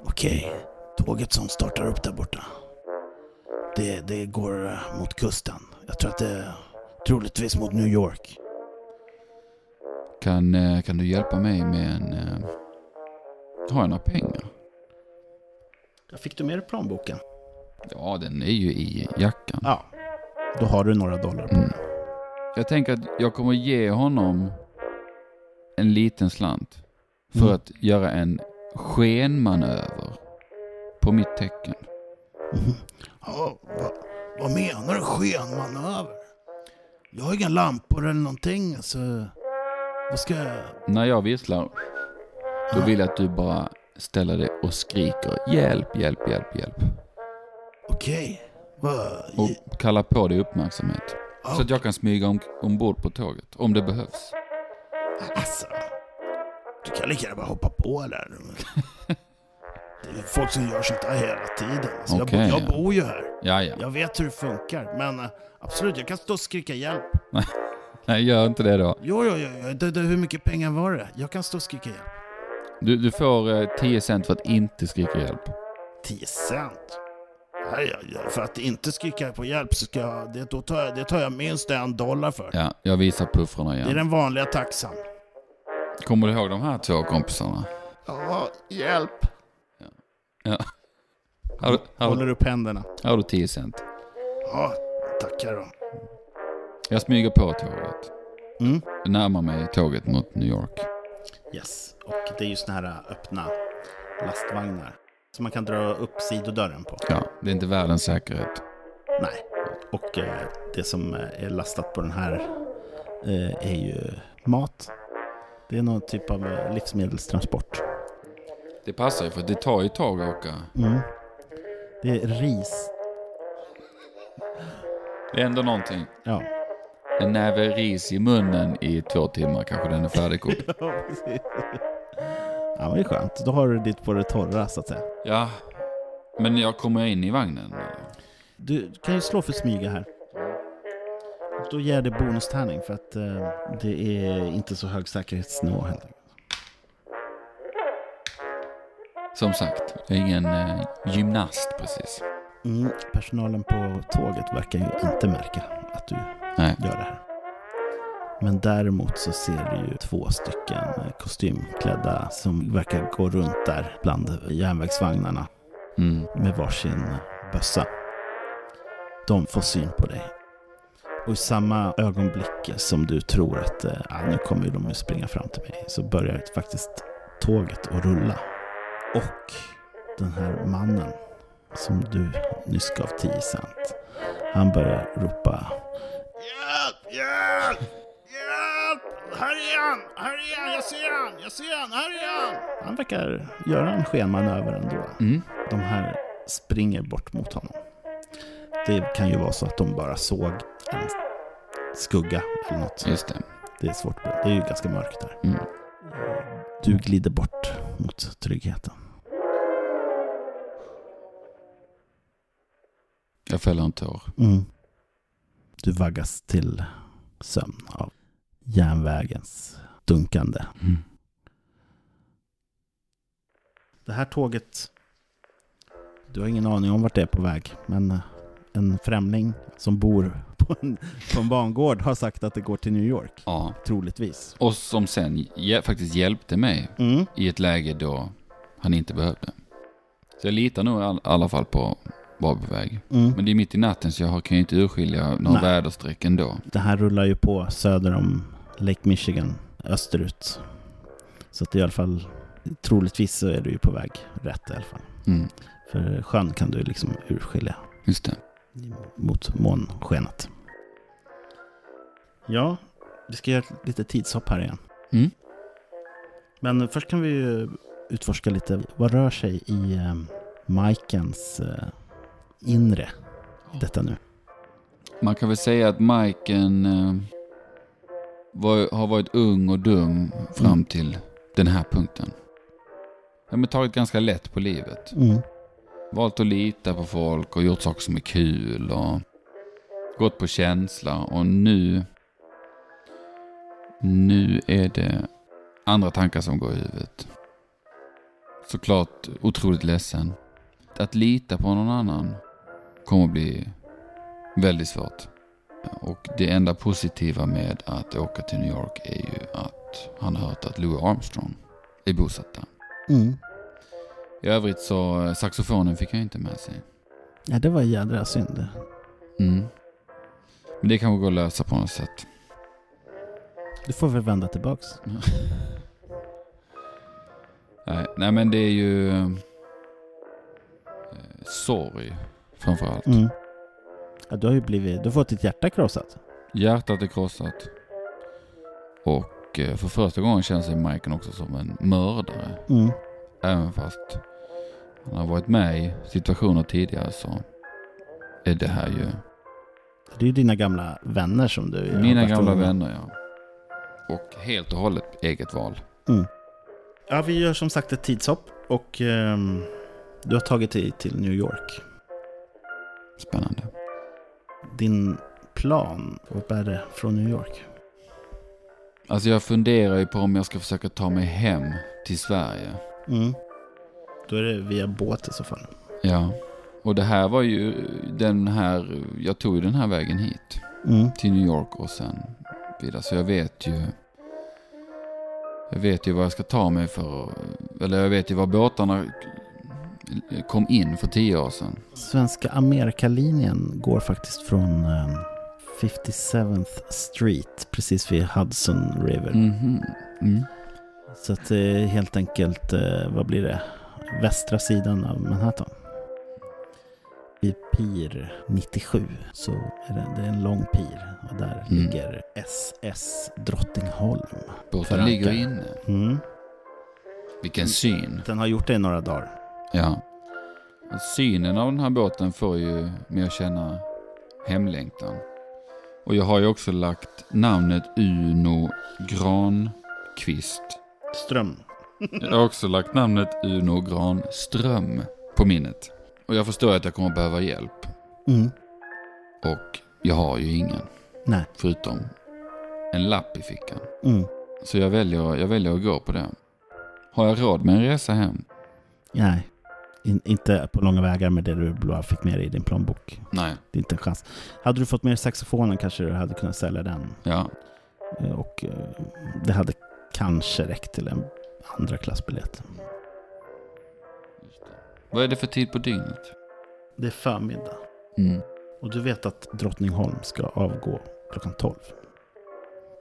[SPEAKER 1] Okej. Tåget som startar upp där borta. Det, det går eh, mot kusten. Jag tror att det troligtvis mot New York.
[SPEAKER 2] Kan, eh, kan du hjälpa mig med en... Eh... Har jag några pengar?
[SPEAKER 1] Fick du med dig plånboken?
[SPEAKER 2] Ja, den är ju i jackan.
[SPEAKER 1] Ja. Då har du några dollar på
[SPEAKER 2] Mm. Jag tänker att jag kommer ge honom en liten slant för
[SPEAKER 1] Mm.
[SPEAKER 2] att göra en skenmanöver på mitt tecken.
[SPEAKER 1] Mhm. Ja, vad, vad menar du skenmanöver? Jag har inga lampor eller någonting. Alltså, vad ska jag...
[SPEAKER 2] När jag visslar, då vill jag att du bara ställer dig och skriker hjälp, hjälp, hjälp, hjälp.
[SPEAKER 1] Okej. Vad...
[SPEAKER 2] Och kallar på dig uppmärksamhet. Så att jag kan smyga om, ombord på tåget, om det behövs.
[SPEAKER 1] Alltså, du kan lika gärna bara hoppa på där. Det är folk som gör sånt där hela tiden. Alltså, jag, bo,
[SPEAKER 2] Okej,
[SPEAKER 1] jag
[SPEAKER 2] ja.
[SPEAKER 1] bor ju här.
[SPEAKER 2] Ja, ja.
[SPEAKER 1] Jag vet hur det funkar. Men eh, absolut, jag kan stå och skrika hjälp.
[SPEAKER 2] Nej, gör inte det då.
[SPEAKER 1] Jo, jo, jo. Det, det, hur mycket pengar var det? Jag kan stå och skrika hjälp.
[SPEAKER 2] Du, du får eh, 10 cent för att inte skrika hjälp.
[SPEAKER 1] 10 cent? Nej, jag- för att inte skrika på hjälp så ska jag, det, då tar jag, det tar jag minst en dollar för.
[SPEAKER 2] Ja, jag visar puffrarna
[SPEAKER 1] Det är
[SPEAKER 2] igen.
[SPEAKER 1] den vanliga taxan.
[SPEAKER 2] Kommer du ihåg de här två kompisarna?
[SPEAKER 1] Ja, hjälp.
[SPEAKER 2] Ja. Har, du- har,
[SPEAKER 1] Håller upp händerna.
[SPEAKER 2] har du 10 cent?
[SPEAKER 1] Ja, tackar då.
[SPEAKER 2] Jag smyger på tåget.
[SPEAKER 1] Mm.
[SPEAKER 2] Jag närmar mig tåget mot New York.
[SPEAKER 1] Yes, och det är ju såna här öppna lastvagnar. Som man kan dra upp sidodörren på.
[SPEAKER 2] Ja, det är inte världens säkerhet.
[SPEAKER 1] Nej. Och eh, det som eh, är lastat på den här eh, är ju mat. Det är någon typ av livsmedelstransport.
[SPEAKER 2] Det passar ju för det tar ju ett tag att åka.
[SPEAKER 1] Mm. Det är ris.
[SPEAKER 2] Det är ändå någonting.
[SPEAKER 1] Ja.
[SPEAKER 2] En näve ris i munnen i två timmar kanske den är färdigkokt.
[SPEAKER 1] Ja, precis. Ja, men det är skönt. Då har du ditt på det torra så att säga.
[SPEAKER 2] Ja, men jag kommer in i vagnen.
[SPEAKER 1] Du kan ju slå för smyga här. Då ger dig bonustärning för att eh, det är inte så hög säkerhetsnivå helt enkelt.
[SPEAKER 2] Som sagt, jag är ingen eh, gymnast precis.
[SPEAKER 1] Mm, personalen på tåget verkar ju inte märka att du
[SPEAKER 2] Nej.
[SPEAKER 1] gör det här. Men däremot så ser du ju två stycken kostymklädda som verkar gå runt där bland järnvägsvagnarna
[SPEAKER 2] Mm.
[SPEAKER 1] med varsin bössa. De får syn på dig. Och i samma ögonblick som du tror att ah, nu kommer ju de att springa fram till mig så börjar faktiskt tåget att rulla. Och den här mannen som du nyss gav 10 cent. Han börjar ropa Hjälp! Hjälp! Hjälp! Här är han! Här är han! Jag ser han! Jag ser han! Här är han! Han verkar göra en skenmanöver ändå.
[SPEAKER 2] Mm.
[SPEAKER 1] De här springer bort mot honom. Det kan ju vara så att de bara såg en skugga eller något.
[SPEAKER 2] Just det.
[SPEAKER 1] Det är svårt. Det är ju ganska mörkt där.
[SPEAKER 2] Mm.
[SPEAKER 1] Du glider bort mot tryggheten.
[SPEAKER 2] Jag fäller en tår.
[SPEAKER 1] Mm. Du vaggas till sömn av järnvägens dunkande.
[SPEAKER 2] Mm.
[SPEAKER 1] Det här tåget, du har ingen aning om vart det är på väg, men eh, en främling som bor på en bangård har sagt att det går till New York,
[SPEAKER 2] Ja.
[SPEAKER 1] troligtvis.
[SPEAKER 2] Och som sen hj- faktiskt hjälpte mig
[SPEAKER 1] Mm.
[SPEAKER 2] i ett läge då han inte behövde. Så jag litar nog i all- alla fall på var på väg.
[SPEAKER 1] Mm.
[SPEAKER 2] Men det är mitt i natten så jag kan ju inte urskilja några väderstreck ändå.
[SPEAKER 1] Det här rullar ju på söder om Lake Michigan, österut. Så att i alla fall, troligtvis så är du ju på väg rätt i alla fall.
[SPEAKER 2] Mm.
[SPEAKER 1] För sjön kan du liksom urskilja
[SPEAKER 2] Just det.
[SPEAKER 1] mot månskenet. Ja, vi ska göra ett litet tidshopp här igen.
[SPEAKER 2] Mm.
[SPEAKER 1] Men först kan vi ju utforska lite vad rör sig i eh, Majkens eh, inre detta nu.
[SPEAKER 2] Man kan väl säga att Majken eh, var, har varit ung och dum fram
[SPEAKER 1] Mm.
[SPEAKER 2] till den här punkten. Han har tagit ganska lätt på livet.
[SPEAKER 1] Mm.
[SPEAKER 2] Valt att lita på folk och gjort saker som är kul och gått på känsla och nu nu är det andra tankar som går i huvudet. Såklart otroligt ledsen. Att lita på någon annan kommer att bli väldigt svårt. Och det enda positiva med att åka till New York är ju att han har hört att Louis Armstrong är bosatt där.
[SPEAKER 1] Mm.
[SPEAKER 2] I övrigt så eh, saxofonen fick han inte med sig.
[SPEAKER 1] Ja, det var jädra synd.
[SPEAKER 2] Mm. Men det kanske går att lösa på något sätt.
[SPEAKER 1] Du får väl vända tillbaks.
[SPEAKER 2] Nej, nej men det är ju eh, sorg framförallt.
[SPEAKER 1] Mm. Ja, du har ju blivit, du har fått ditt hjärta krossat.
[SPEAKER 2] Hjärtat är krossat. Och eh, för första gången känner sig Michael också som en mördare.
[SPEAKER 1] Mm.
[SPEAKER 2] Även fast han har varit med i situationer tidigare så är det här ju
[SPEAKER 1] Det är ju dina gamla vänner som du
[SPEAKER 2] mina gamla vänner ja. Och helt och hållet eget val.
[SPEAKER 1] Ja, vi gör som sagt ett tidshopp och ehm, du har tagit dig till New York.
[SPEAKER 2] Spännande.
[SPEAKER 1] Din plan, vad är det från New York?
[SPEAKER 2] Alltså jag funderar ju på om jag ska försöka ta mig hem till Sverige.
[SPEAKER 1] Mm. Då är det via båt i så fall.
[SPEAKER 2] Ja. Och det här var ju den här, jag tog ju den här vägen hit.
[SPEAKER 1] Mm.
[SPEAKER 2] Till New York och sen vidare. Så jag vet ju, jag vet ju vad jag ska ta mig för, eller jag vet ju var båtarna kom in för tio år sedan.
[SPEAKER 1] Svenska Amerikalinjen går faktiskt från ehm, 57th Street, precis vid Hudson River.
[SPEAKER 2] Mhm. Mm.
[SPEAKER 1] Så att det är helt enkelt, eh, vad blir det? Västra sidan av Manhattan. Vid Pir 97 så är det, det är en lång pir där
[SPEAKER 2] Mm.
[SPEAKER 1] ligger SS Drottningholm.
[SPEAKER 2] Båten ligger inne.
[SPEAKER 1] Mm.
[SPEAKER 2] Vilken syn.
[SPEAKER 1] Den har gjort det i några dagar.
[SPEAKER 2] Ja. Synen av den här båten får ju mig att känna hemlängtan. Och jag har ju också lagt namnet Uno Granqvist.
[SPEAKER 1] Ström.
[SPEAKER 2] Jag har också lagt namnet Uno Granström på minnet. Och jag förstår att jag kommer behöva hjälp.
[SPEAKER 1] Mm.
[SPEAKER 2] Och jag har ju ingen.
[SPEAKER 1] Nej.
[SPEAKER 2] Förutom en lapp i fickan.
[SPEAKER 1] Mm.
[SPEAKER 2] Så jag väljer, jag väljer att gå på det. Har jag råd med en resa hem?
[SPEAKER 1] Nej. In, inte på långa vägar med det du bara fick med dig i din plånbok.
[SPEAKER 2] Nej.
[SPEAKER 1] Det är inte en chans. Hade du fått med saxofonen kanske du hade kunnat sälja den.
[SPEAKER 2] Ja.
[SPEAKER 1] Eh, Och eh, det hade kanske räckt till en andra klassbiljett.
[SPEAKER 2] Vad är det för tid på dygnet?
[SPEAKER 1] Det är förmiddag.
[SPEAKER 2] Mm.
[SPEAKER 1] Och du vet att Drottningholm ska avgå klockan 12.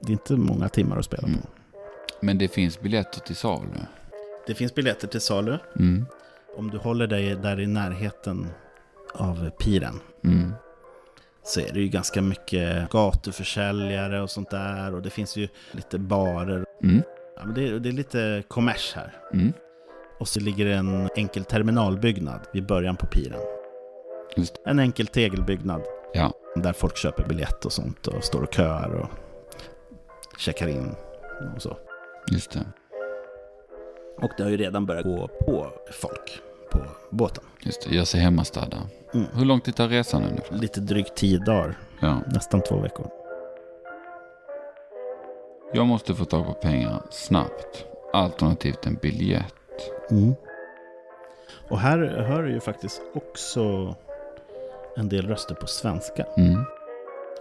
[SPEAKER 1] Det är inte många timmar att spela på.
[SPEAKER 2] Mm. Men det finns biljetter till salu.
[SPEAKER 1] Det finns biljetter till salu.
[SPEAKER 2] Mm.
[SPEAKER 1] Om du håller dig där i närheten av piren
[SPEAKER 2] Mm.
[SPEAKER 1] så är det ju ganska mycket gatuförsäljare och sånt där. Och det finns ju lite barer.
[SPEAKER 2] Mm.
[SPEAKER 1] Ja, men det, är, det är lite kommers här.
[SPEAKER 2] Mm.
[SPEAKER 1] Och så ligger det en enkel terminalbyggnad vid början på piren.
[SPEAKER 2] Just
[SPEAKER 1] En enkel tegelbyggnad.
[SPEAKER 2] Ja.
[SPEAKER 1] Där folk köper biljett och sånt och står och köar och checkar in och så.
[SPEAKER 2] Just det.
[SPEAKER 1] Och det har ju redan börjat gå på folk på båten.
[SPEAKER 2] Just det. Gör sig hemmastadda.
[SPEAKER 1] Mm.
[SPEAKER 2] Hur lång tid tar resan ungefär?
[SPEAKER 1] Lite drygt tio dagar,
[SPEAKER 2] Ja.
[SPEAKER 1] nästan två veckor.
[SPEAKER 2] Jag måste få tag på pengar snabbt. Alternativt en biljett.
[SPEAKER 1] Mm. Och här hör du ju faktiskt också en del röster på svenska.
[SPEAKER 2] Mm.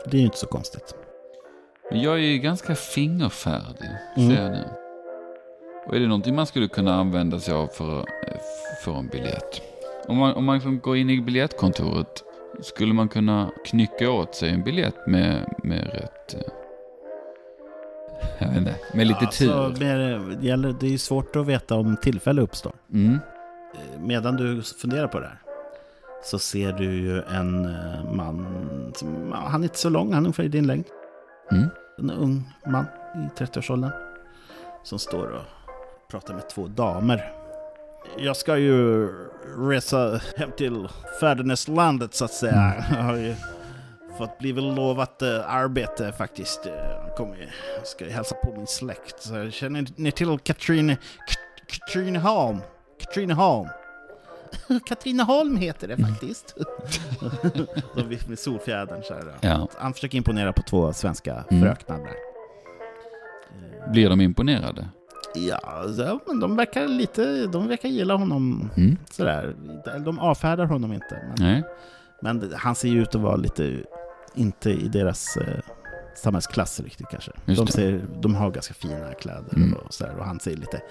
[SPEAKER 1] Det är ju inte så konstigt.
[SPEAKER 2] Men jag är ju ganska fingerfärdig,
[SPEAKER 1] Mm.
[SPEAKER 2] ser jag nu. Och är det någonting man skulle kunna använda sig av för att få en biljett? Om man, om man liksom går in i biljettkontoret, skulle man kunna knycka åt sig en biljett med, med rätt... eh, Jag vet inte, med lite
[SPEAKER 1] Alltså,
[SPEAKER 2] tur?
[SPEAKER 1] med, det, gäller, det är svårt att veta om tillfälle uppstår.
[SPEAKER 2] Mm.
[SPEAKER 1] Eh, Medan du funderar på det här så ser du ju en eh, man, som, han är inte så lång, han är ungefär i din längd.
[SPEAKER 2] Mm.
[SPEAKER 1] En ung man i 30-årsåldern. Som står och pratar med två damer. Jag ska ju resa hem till fäderneslandet så att säga. Jag har ju fått blivit lovat eh, arbete faktiskt. Jag kommer ju, jag ska ju hälsa på min släkt. Så känner ni till Katrine, Kat- Katrineholm? Katrineholm. Katrineholm heter det faktiskt. Vi- med solfjädern så här. då.
[SPEAKER 2] Ja.
[SPEAKER 1] Han försöker imponera på två svenska
[SPEAKER 2] Mm.
[SPEAKER 1] fröknar där. Eh,
[SPEAKER 2] Blir de imponerade?
[SPEAKER 1] Ja, så, men de verkar lite, de verkar gilla honom
[SPEAKER 2] Mm.
[SPEAKER 1] sådär. De avfärdar honom inte. Men,
[SPEAKER 2] Nej.
[SPEAKER 1] men han ser ju ut att vara lite, inte i deras eh, samhällsklass riktigt kanske.
[SPEAKER 2] Just
[SPEAKER 1] De, ser, de har ganska fina kläder
[SPEAKER 2] Mm.
[SPEAKER 1] och sådär. Och han ser lite,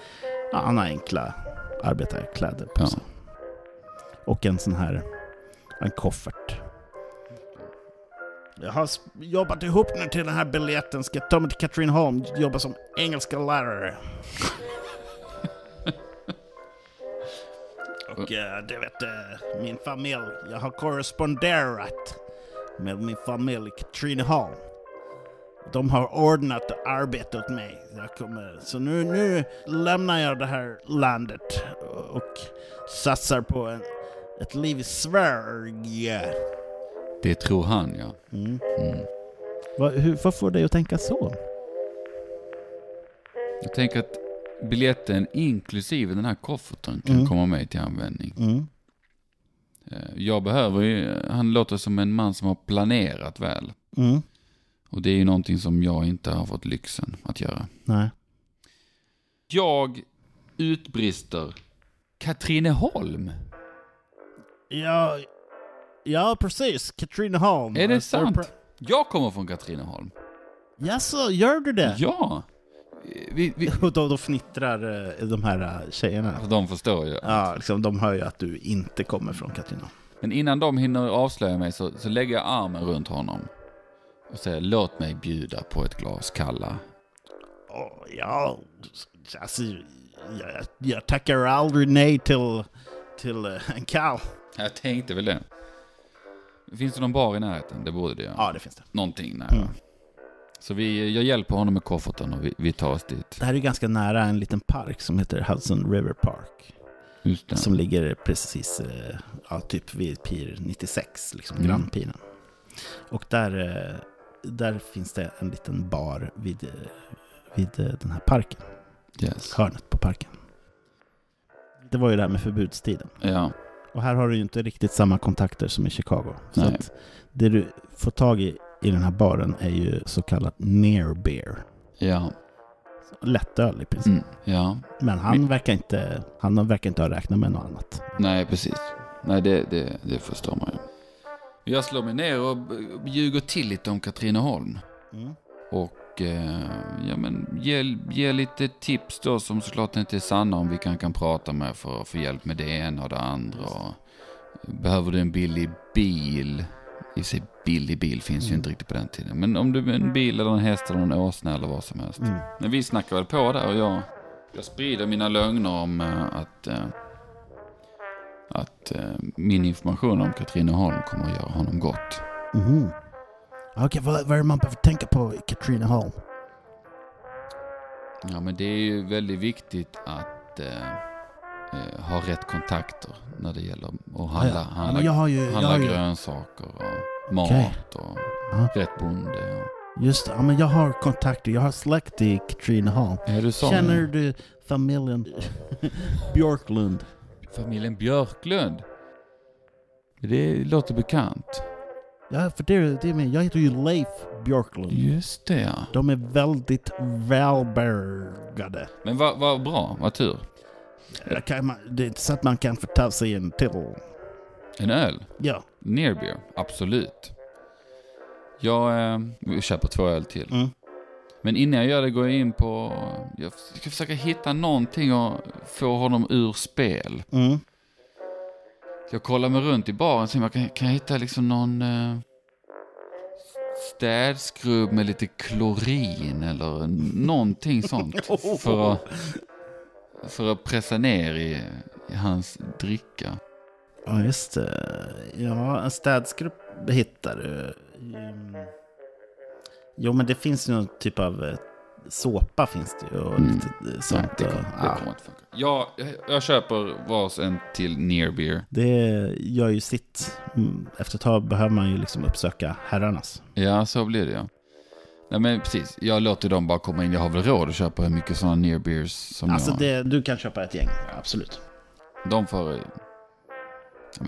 [SPEAKER 1] ja, han har enkla arbetarkläder på
[SPEAKER 2] Ja.
[SPEAKER 1] Och en sån här, en koffert. Jag har jobbat ihop nu till den här biljetten, ska ta mig till Katrineholm, jobba som engelska lärare. Och eh, det vet eh, min familj, jag har korresponderat med min familj i Katrineholm. De har ordnat arbete åt mig. Jag kommer, så nu, nu lämnar jag det här landet och satsar på en, ett liv i Sverige.
[SPEAKER 2] Det tror han, ja.
[SPEAKER 1] Mm.
[SPEAKER 2] Mm.
[SPEAKER 1] Vad, hur, vad får dig att tänka så?
[SPEAKER 2] Jag tänker att biljetten inklusive den här kofferten kan
[SPEAKER 1] Mm.
[SPEAKER 2] komma med till användning.
[SPEAKER 1] Mm.
[SPEAKER 2] Eh, Jag behöver ju, han låter som en man som har planerat väl.
[SPEAKER 1] Mm.
[SPEAKER 2] Och det är ju någonting som jag inte har fått lyxen att göra.
[SPEAKER 1] Nej.
[SPEAKER 2] Jag utbrister Katrineholm.
[SPEAKER 1] Ja, ja, precis. Katrineholm.
[SPEAKER 2] Är det
[SPEAKER 1] Alltså,
[SPEAKER 2] sant? Jag kommer från Katrineholm.
[SPEAKER 1] Jaså, gör du det?
[SPEAKER 2] Ja. Vi, vi,
[SPEAKER 1] Och då, då fnittrar eh, de här eh, tjejerna.
[SPEAKER 2] de förstår ju.
[SPEAKER 1] Ja, liksom, de hör ju att du inte kommer från Katrineholm.
[SPEAKER 2] Men innan de hinner avslöja mig så, så lägger jag armen runt honom. Och säger låt mig bjuda på ett glas kalla.
[SPEAKER 1] Åh, ja, alltså, jag, jag tackar aldrig nej till, till eh, en kall.
[SPEAKER 2] Jag tänkte väl det. Finns det någon bar i närheten? Det borde det göra.
[SPEAKER 1] Ja, det finns det.
[SPEAKER 2] Någonting nära.
[SPEAKER 1] Mm.
[SPEAKER 2] Så vi, jag hjälper honom med kofferten och vi, vi tar oss dit.
[SPEAKER 1] Det här är ju ganska nära en liten park som heter Hudson River Park.
[SPEAKER 2] Just det.
[SPEAKER 1] Som ligger precis, eh, ja, typ vid Pir 96, liksom
[SPEAKER 2] Mm.
[SPEAKER 1] grannpiren. Och där, eh, där finns det en liten bar vid, eh, vid den här parken.
[SPEAKER 2] Yes.
[SPEAKER 1] Hörnet på parken. Det var ju det här med förbudstiden.
[SPEAKER 2] Ja,
[SPEAKER 1] Och här har du ju inte riktigt samma kontakter som i Chicago. Så
[SPEAKER 2] Nej.
[SPEAKER 1] att det du får tag i i den här baren är ju så kallat near beer.
[SPEAKER 2] ja,
[SPEAKER 1] Lättöl i princip.
[SPEAKER 2] mm, ja.
[SPEAKER 1] Men han verkar, inte, han verkar inte ha räknat med något annat.
[SPEAKER 2] Nej, precis. Nej, det, det, det förstår man ju. Jag slår mig ner och ljuger till lite om Katrineholm.
[SPEAKER 1] Mm.
[SPEAKER 2] Och och eh, ja, men ge, ge lite tips då som såklart inte är sanna om vilka han kan prata med för att få hjälp med det ena och det andra. Och, behöver du en billig bil? I och sig billig bil finns ju
[SPEAKER 1] Mm.
[SPEAKER 2] inte riktigt på den tiden. Men om du en bil eller en häst eller en åsna eller vad som helst.
[SPEAKER 1] Mm.
[SPEAKER 2] Men vi snackar väl på där och jag, jag sprider mina lögner om eh, att, eh, att min information om Katrineholm kommer att göra honom gott.
[SPEAKER 1] Mhm. Okej, vad, vad är det man behöver tänka på i Katrineholm?
[SPEAKER 2] Ja, men det är ju väldigt viktigt att eh, eh, ha rätt kontakter när det gäller att handla,
[SPEAKER 1] Ja,
[SPEAKER 2] handla,
[SPEAKER 1] har ju...
[SPEAKER 2] Handla
[SPEAKER 1] ju
[SPEAKER 2] grönsaker och mat
[SPEAKER 1] Okej.
[SPEAKER 2] och
[SPEAKER 1] Ja.
[SPEAKER 2] rätt bonde. Och,
[SPEAKER 1] just det, ja, men jag har kontakter. Jag har släkt i Katrineholm. Känner du familjen Björklund?
[SPEAKER 2] Familjen Björklund? Det låter bekant.
[SPEAKER 1] Ja, för det, det är med. Jag heter ju Leif Björklund.
[SPEAKER 2] Just det ja.
[SPEAKER 1] De är väldigt välbärgade.
[SPEAKER 2] Men vad vad bra, vad tur.
[SPEAKER 1] Det, kan man, det är inte så att man kan få ta sig en till.
[SPEAKER 2] En öl?
[SPEAKER 1] Ja.
[SPEAKER 2] Near beer, absolut. Jag eh, köper två öl till.
[SPEAKER 1] Mm.
[SPEAKER 2] Men innan jag gör det går jag in på... Jag ska försöka hitta någonting och få honom ur spel.
[SPEAKER 1] Mm.
[SPEAKER 2] Jag kollar mig runt i baren och ser om jag kan, kan jag hitta liksom någon eh, städskrubb med lite klorin eller någonting sånt. för, att, för att pressa ner i, i hans dricka.
[SPEAKER 1] Ja, just det. Ja, en städskrubb hittar du. Mm. Jo, men det finns ju någon typ av eh, såpa finns det ju. Och
[SPEAKER 2] Mm.
[SPEAKER 1] lite eh,
[SPEAKER 2] Nej,
[SPEAKER 1] sånt.
[SPEAKER 2] det,
[SPEAKER 1] och-
[SPEAKER 2] kommer, det
[SPEAKER 1] ja.
[SPEAKER 2] kommer inte funka. Ja, jag, jag köper vars en till near beer.
[SPEAKER 1] Det gör ju sitt. Mm, Efter ett tag behöver man ju liksom uppsöka herrarnas.
[SPEAKER 2] Ja, så blir det ja. Nej men precis, jag låter dem bara komma in. Jag har väl råd att köpa hur mycket sådana near beers som
[SPEAKER 1] Alltså
[SPEAKER 2] jag...
[SPEAKER 1] det, du kan köpa ett gäng, absolut.
[SPEAKER 2] De får... eh,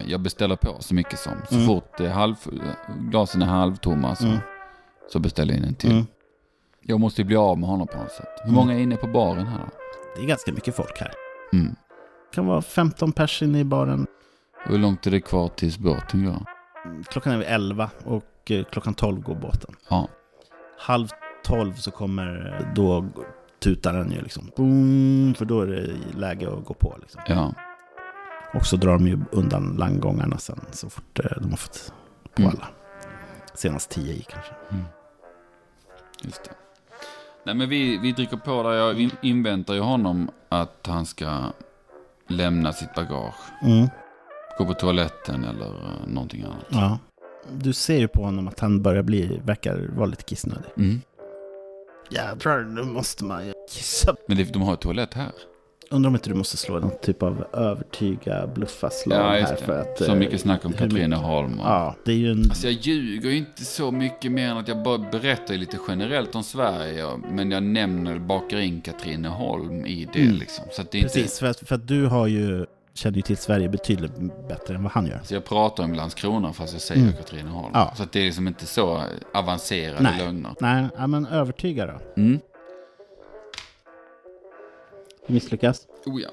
[SPEAKER 2] Jag beställer på så mycket som. Så
[SPEAKER 1] Mm.
[SPEAKER 2] fort det är halv, glasen är halvtomma så,
[SPEAKER 1] Mm.
[SPEAKER 2] så beställer jag in en till.
[SPEAKER 1] Mm.
[SPEAKER 2] Jag måste ju bli av med honom på något sätt. Hur
[SPEAKER 1] Mm.
[SPEAKER 2] många är inne på baren här?
[SPEAKER 1] Det är ganska mycket folk här.
[SPEAKER 2] Mm.
[SPEAKER 1] Det kan vara 15 pers inne i baren.
[SPEAKER 2] Hur långt är det kvar tills båten går?
[SPEAKER 1] Mm, Klockan är vid 11 och eh, klockan 12 går båten.
[SPEAKER 2] Ja.
[SPEAKER 1] Halv 12 så kommer, eh, då tutar den ju liksom. Boom, för då är det läge att gå på liksom.
[SPEAKER 2] Ja.
[SPEAKER 1] Och så drar de ju undan landgångarna sen så fort eh, de har fått på
[SPEAKER 2] Mm.
[SPEAKER 1] alla. Senast 10 i kanske.
[SPEAKER 2] Just det. Nej men vi, vi dricker på där. Jag in- inväntar ju honom att han ska lämna sitt bagage.
[SPEAKER 1] Mm.
[SPEAKER 2] Gå på toaletten eller eh, någonting annat.
[SPEAKER 1] Ja. Du ser ju på honom att han börjar bli, verkar vara lite kissnödig.
[SPEAKER 2] Mm.
[SPEAKER 1] Jädrar, nu måste man ju kissa.
[SPEAKER 2] Men det, de har ju toalett här.
[SPEAKER 1] Undrar om inte du måste slå någon typ av övertyga, bluffa slag
[SPEAKER 2] Ja,
[SPEAKER 1] här för att...
[SPEAKER 2] Så
[SPEAKER 1] eh,
[SPEAKER 2] mycket snack om Katrineholm. Och...
[SPEAKER 1] Ja, det är ju en...
[SPEAKER 2] Alltså jag ljuger ju inte så mycket mer än att jag bara berättar lite generellt om Sverige. Men jag nämner, bakar in Katrineholm i det
[SPEAKER 1] Mm.
[SPEAKER 2] liksom. Så att det är inte...
[SPEAKER 1] Precis, för att, för att du har ju, känner ju till Sverige betydligt bättre än vad han gör.
[SPEAKER 2] Så jag pratar om Landskrona fast jag säger
[SPEAKER 1] Mm.
[SPEAKER 2] Katrineholm.
[SPEAKER 1] Ja.
[SPEAKER 2] Så att det är liksom inte så avancerade
[SPEAKER 1] Nej.
[SPEAKER 2] lögner.
[SPEAKER 1] Nej, ja, men övertyga då.
[SPEAKER 2] Mm.
[SPEAKER 1] Misslyckas?
[SPEAKER 2] Oh ja.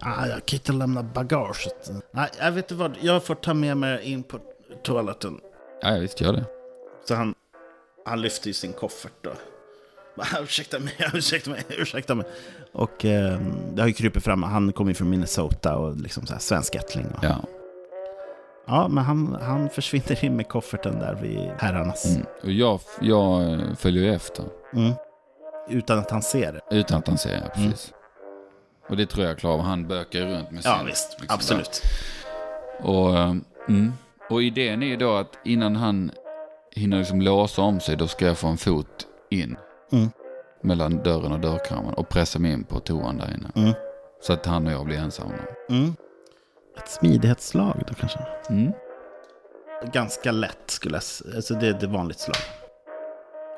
[SPEAKER 1] Ah, jag kan inte lämna bagaget. Nej, jag vet inte vad. Jag får ta med mig in på toaletten.
[SPEAKER 2] Ja, ja, visst gör det.
[SPEAKER 1] Så han, han lyfter ju sin koffert då. Ursäkta mig, ursäkta mig, ursäkta mig. Och eh, det har ju krypit fram. Han kommer ju från Minnesota och liksom så här svensk ättling. Och, ja.
[SPEAKER 2] Ja.
[SPEAKER 1] men han, han försvinner in med kofferten där vid herrarnas.
[SPEAKER 2] Mm. Och jag, jag följer ju efter.
[SPEAKER 1] Mm. Utan att han ser det.
[SPEAKER 2] Utan att han ser, ja, precis. Och det tror jag klarar. Han bökar runt med sin...
[SPEAKER 1] Ja, visst.
[SPEAKER 2] liksom,
[SPEAKER 1] Absolut.
[SPEAKER 2] Och, eh, mm. och idén är då att innan han hinner liksom låsa om sig, då ska jag få en fot in.
[SPEAKER 1] Mm.
[SPEAKER 2] Mellan dörren och dörrkammaren och pressa mig in på toan där inne.
[SPEAKER 1] Mm.
[SPEAKER 2] Så att han och jag blir ensamma.
[SPEAKER 1] Mm. Ett smidighetsslag då kanske.
[SPEAKER 2] Mm.
[SPEAKER 1] Ganska lätt skulle jag säga. Alltså det är ett vanligt slag.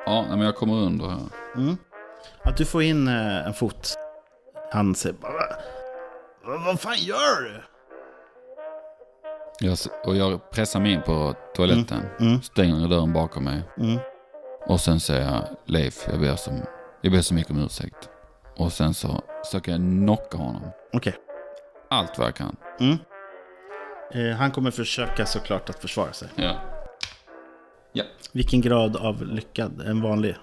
[SPEAKER 2] Ja, men jag kommer under här.
[SPEAKER 1] Mm. Att du får in eh, en fot. Han säger bara... "Vad- fan gör du?
[SPEAKER 2] Jag, och jag pressar mig in på toaletten.
[SPEAKER 1] Mm.
[SPEAKER 2] Stänger dörren bakom mig.
[SPEAKER 1] Mm.
[SPEAKER 2] Och sen säger jag Leif, jag ber, som, jag ber så mycket om ursäkt. Och sen så försöker jag knocka honom.
[SPEAKER 1] Okej.
[SPEAKER 2] Allt vad jag kan.
[SPEAKER 1] Mm. Eh, han kommer försöka såklart att försvara sig.
[SPEAKER 2] Ja.
[SPEAKER 1] Vilken grad av lyckad? En vanlig?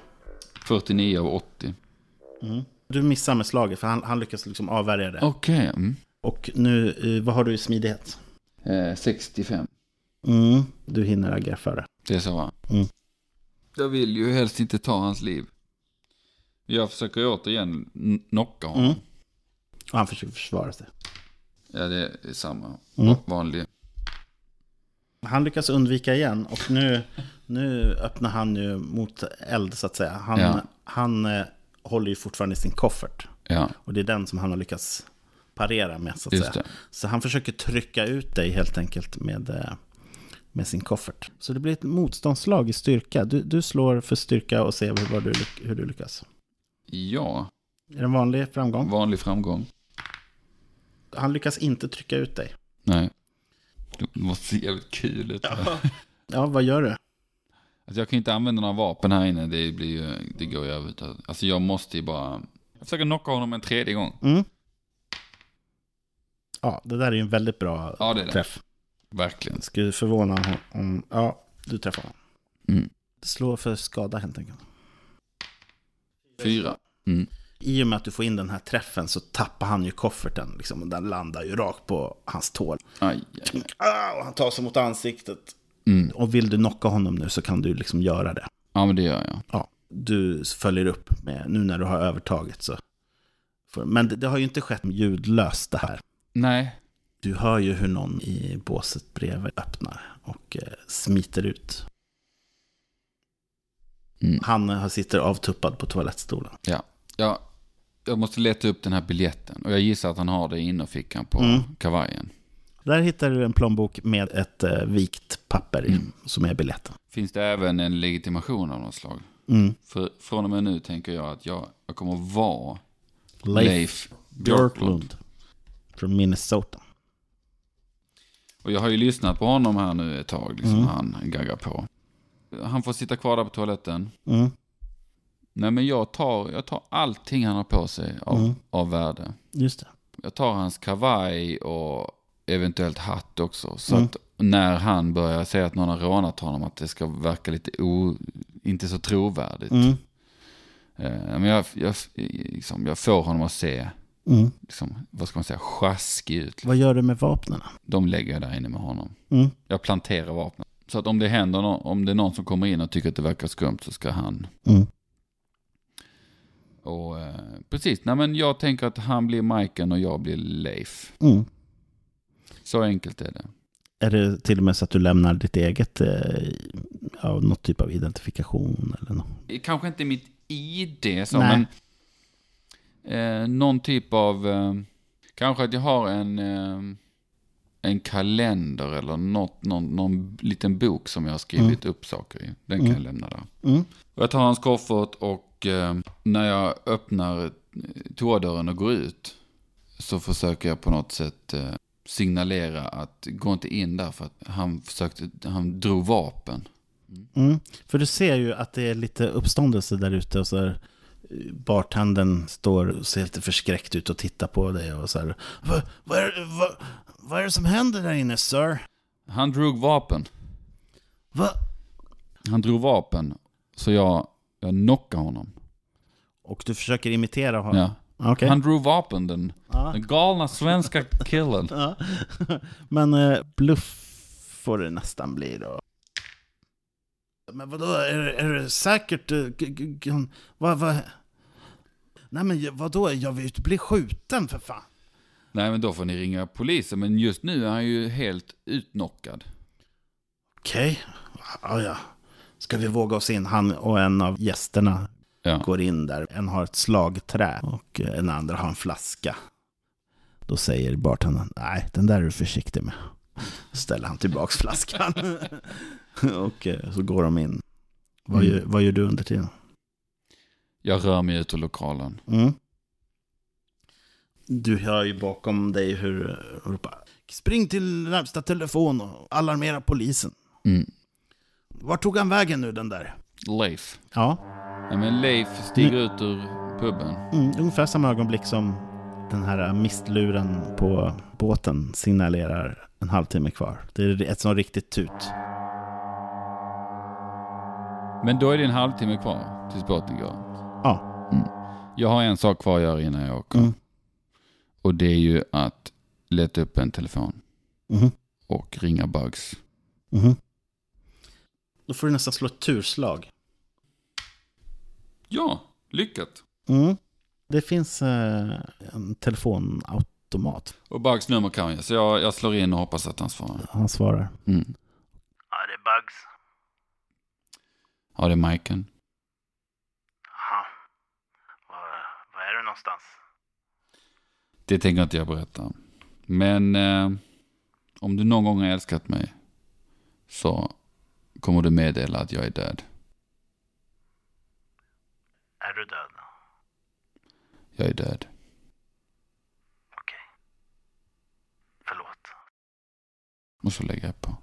[SPEAKER 2] 49 av 80.
[SPEAKER 1] Mm. Du missar med slaget för han, han lyckas liksom avvärja det.
[SPEAKER 2] Okej. Mm.
[SPEAKER 1] Och nu, eh, vad har du i smidighet?
[SPEAKER 2] Eh, 65.
[SPEAKER 1] Mm. Du hinner agera före.
[SPEAKER 2] Det är så va?
[SPEAKER 1] Mm.
[SPEAKER 2] Jag vill ju helst inte ta hans liv. Jag försöker återigen knocka honom.
[SPEAKER 1] Mm. Och han försöker försvara sig.
[SPEAKER 2] Ja, det är samma.
[SPEAKER 1] Mm.
[SPEAKER 2] Va- Vanlig.
[SPEAKER 1] Han lyckas undvika igen och nu, nu öppnar han ju mot eld så att säga. Han,
[SPEAKER 2] Ja.
[SPEAKER 1] han eh, håller ju fortfarande i sin koffert.
[SPEAKER 2] Ja,
[SPEAKER 1] Och det är den som han har lyckats parera med så att
[SPEAKER 2] just
[SPEAKER 1] säga.
[SPEAKER 2] det.
[SPEAKER 1] Så han försöker trycka ut dig helt enkelt med, eh, med sin koffert. Så det blir ett motståndslag i styrka. Du, du slår för styrka och ser hur, du, hur du lyckas.
[SPEAKER 2] Ja,
[SPEAKER 1] Är det en vanlig framgång?
[SPEAKER 2] vanlig framgång.
[SPEAKER 1] Han lyckas inte trycka ut dig.
[SPEAKER 2] Nej. Det måste se jävligt kul ut.
[SPEAKER 1] Ja, vad gör du?
[SPEAKER 2] Alltså jag kan inte använda några vapen här inne. Det, blir ju, det går ju över. Alltså jag måste ju bara... Jag försöker knocka honom en tredje gång.
[SPEAKER 1] Mm. Ja, det där är ju en väldigt bra
[SPEAKER 2] Ja, det är det.
[SPEAKER 1] träff.
[SPEAKER 2] Verkligen.
[SPEAKER 1] Skulle förvåna om... Ja, du träffar honom.
[SPEAKER 2] Mm.
[SPEAKER 1] Slå för skada helt enkelt.
[SPEAKER 2] Fyra. Mm.
[SPEAKER 1] I och med att du får in den här träffen så tappar han ju kofferten. Liksom, och den landar ju rakt på hans tår.
[SPEAKER 2] Aj, aj.
[SPEAKER 1] Ah, och han tar sig mot ansiktet.
[SPEAKER 2] Mm.
[SPEAKER 1] Och vill du knocka honom nu så kan du liksom göra det.
[SPEAKER 2] Ja, men det gör jag.
[SPEAKER 1] Ja, du följer upp med, nu när du har övertaget så. Men det, det har ju inte skett ljudlöst det här.
[SPEAKER 2] Nej.
[SPEAKER 1] Du hör ju hur någon i båset bredvid öppnar och eh, smiter ut.
[SPEAKER 2] Mm.
[SPEAKER 1] Han eh, sitter avtuppad på toalettstolen.
[SPEAKER 2] Ja. ja. Jag måste leta upp den här biljetten. Och jag gissar att han har det i innerfickan på
[SPEAKER 1] Mm.
[SPEAKER 2] kavajen.
[SPEAKER 1] Där hittar du en plånbok med ett eh, vikt papper
[SPEAKER 2] Mm.
[SPEAKER 1] som är biljetten.
[SPEAKER 2] Finns det även en legitimation av något slag?
[SPEAKER 1] Mm.
[SPEAKER 2] För från och med nu tänker jag att jag, jag kommer vara
[SPEAKER 1] Leif,
[SPEAKER 2] Leif Björklund.
[SPEAKER 1] Björklund. Från Minnesota.
[SPEAKER 2] Och jag har ju lyssnat på honom här nu ett tag, liksom
[SPEAKER 1] Mm.
[SPEAKER 2] han gaggar på. Han får sitta kvar där på toaletten.
[SPEAKER 1] Mm.
[SPEAKER 2] Nej men jag tar, jag tar allting han har på sig av,
[SPEAKER 1] Mm.
[SPEAKER 2] av värde.
[SPEAKER 1] Just det.
[SPEAKER 2] Jag tar hans kavaj och eventuellt hatt också. Så
[SPEAKER 1] Mm.
[SPEAKER 2] att när han börjar säga att någon har rånat honom, att det ska verka lite o, inte så trovärdigt.
[SPEAKER 1] Mm.
[SPEAKER 2] Eh, men jag, jag, liksom, jag får honom att se,
[SPEAKER 1] Mm.
[SPEAKER 2] liksom, vad ska man säga, sjaskig ut.
[SPEAKER 1] Vad gör du med vapnen?
[SPEAKER 2] De lägger jag där inne med honom.
[SPEAKER 1] Mm.
[SPEAKER 2] Jag planterar vapnet. Så att om det händer, nå- om det är någon som kommer in och tycker att det verkar skumt så ska han.
[SPEAKER 1] Mm.
[SPEAKER 2] Och eh, precis, nej men jag tänker att han blir Majken och jag blir Leif.
[SPEAKER 1] Mm.
[SPEAKER 2] Så enkelt är det.
[SPEAKER 1] Är det till och med så att du lämnar ditt eget, eh, ja, något typ av identifikation eller något?
[SPEAKER 2] Kanske inte mitt ID så,
[SPEAKER 1] Nej.
[SPEAKER 2] men eh, någon typ av, eh, kanske att jag har en, eh, en kalender eller något, någon, någon liten bok som jag har skrivit upp saker i. Den kan
[SPEAKER 1] Mm.
[SPEAKER 2] jag lämna där.
[SPEAKER 1] Mm.
[SPEAKER 2] Jag tar hans koffert och eh, när jag öppnar eh, toadörren och går ut så försöker jag på något sätt eh, signalera att gå inte in där för att han försökte, han drog vapen.
[SPEAKER 1] Mm. För du ser ju att det är lite uppståndelse där ute och så här, bartendern står och ser lite förskräckt ut och tittar på dig och så här. Vad, vad, är, vad, vad är det som händer där inne, sir?
[SPEAKER 2] Han drog vapen.
[SPEAKER 1] Va?
[SPEAKER 2] Han drog vapen så jag, jag knockade honom.
[SPEAKER 1] Och du försöker imitera honom?
[SPEAKER 2] Ja.
[SPEAKER 1] Okej.
[SPEAKER 2] Han drog vapen, den,
[SPEAKER 1] Ja.
[SPEAKER 2] den galna svenska killen.
[SPEAKER 1] Ja. Men eh, bluff får det nästan bli då. Men vadå, är, är det säkert... eh, Vad, vad? Nej men vadå, jag vill ju inte bli skjuten för fan.
[SPEAKER 2] Nej men då får ni ringa polisen, men just nu är han ju helt utnockad.
[SPEAKER 1] Okej, ja, ja. Ska vi våga oss in? Han och en av gästerna
[SPEAKER 2] Ja.
[SPEAKER 1] går in där. En har ett slagträ och eh, en andra har en flaska. Då säger bartendern, nej den där är du försiktig med. Ställer han tillbaks flaskan. och eh, så går de in. Vad,
[SPEAKER 2] Mm.
[SPEAKER 1] gör, vad gör du under tiden?
[SPEAKER 2] Jag rör mig ut ur lokalen.
[SPEAKER 1] Mm. Du hör ju bakom dig hur eh, ropar Spring till närmsta telefon och alarmera polisen.
[SPEAKER 2] Mm.
[SPEAKER 1] Var tog han vägen nu den där?
[SPEAKER 2] Leif.
[SPEAKER 1] Ja,
[SPEAKER 2] Ja, men Leif stiger ut ur puben.
[SPEAKER 1] Mm, ungefär samma ögonblick som den här mistluren på båten signalerar en halvtimme kvar. Det är ett sånt riktigt tut.
[SPEAKER 2] Men då är det en halvtimme kvar tills båten går.
[SPEAKER 1] Ja.
[SPEAKER 2] Jag har en sak kvar att göra innan jag åker.
[SPEAKER 1] Mm.
[SPEAKER 2] Och det är ju att leta upp en telefon
[SPEAKER 1] Mhm.
[SPEAKER 2] och ringa Bugs.
[SPEAKER 1] Mhm. Då får du nästan slå ett turslag.
[SPEAKER 2] Ja, lyckat.
[SPEAKER 1] Det finns eh, en telefonautomat.
[SPEAKER 2] Och Bugs nummer kan jag, så jag, jag slår in och hoppas att han svarar.
[SPEAKER 1] Han svarar.
[SPEAKER 2] Mm.
[SPEAKER 3] Ja, det är Bugs.
[SPEAKER 2] Ja, det är Majken.
[SPEAKER 3] Jaha. Var, var är du någonstans?
[SPEAKER 2] Det tänker inte jag berätta. Men eh, om du någon gång har älskat mig så kommer du meddela att jag är död.
[SPEAKER 3] Är du död?
[SPEAKER 2] Jag är död.
[SPEAKER 3] Okej. Förlåt.
[SPEAKER 2] Och så lägger jag på.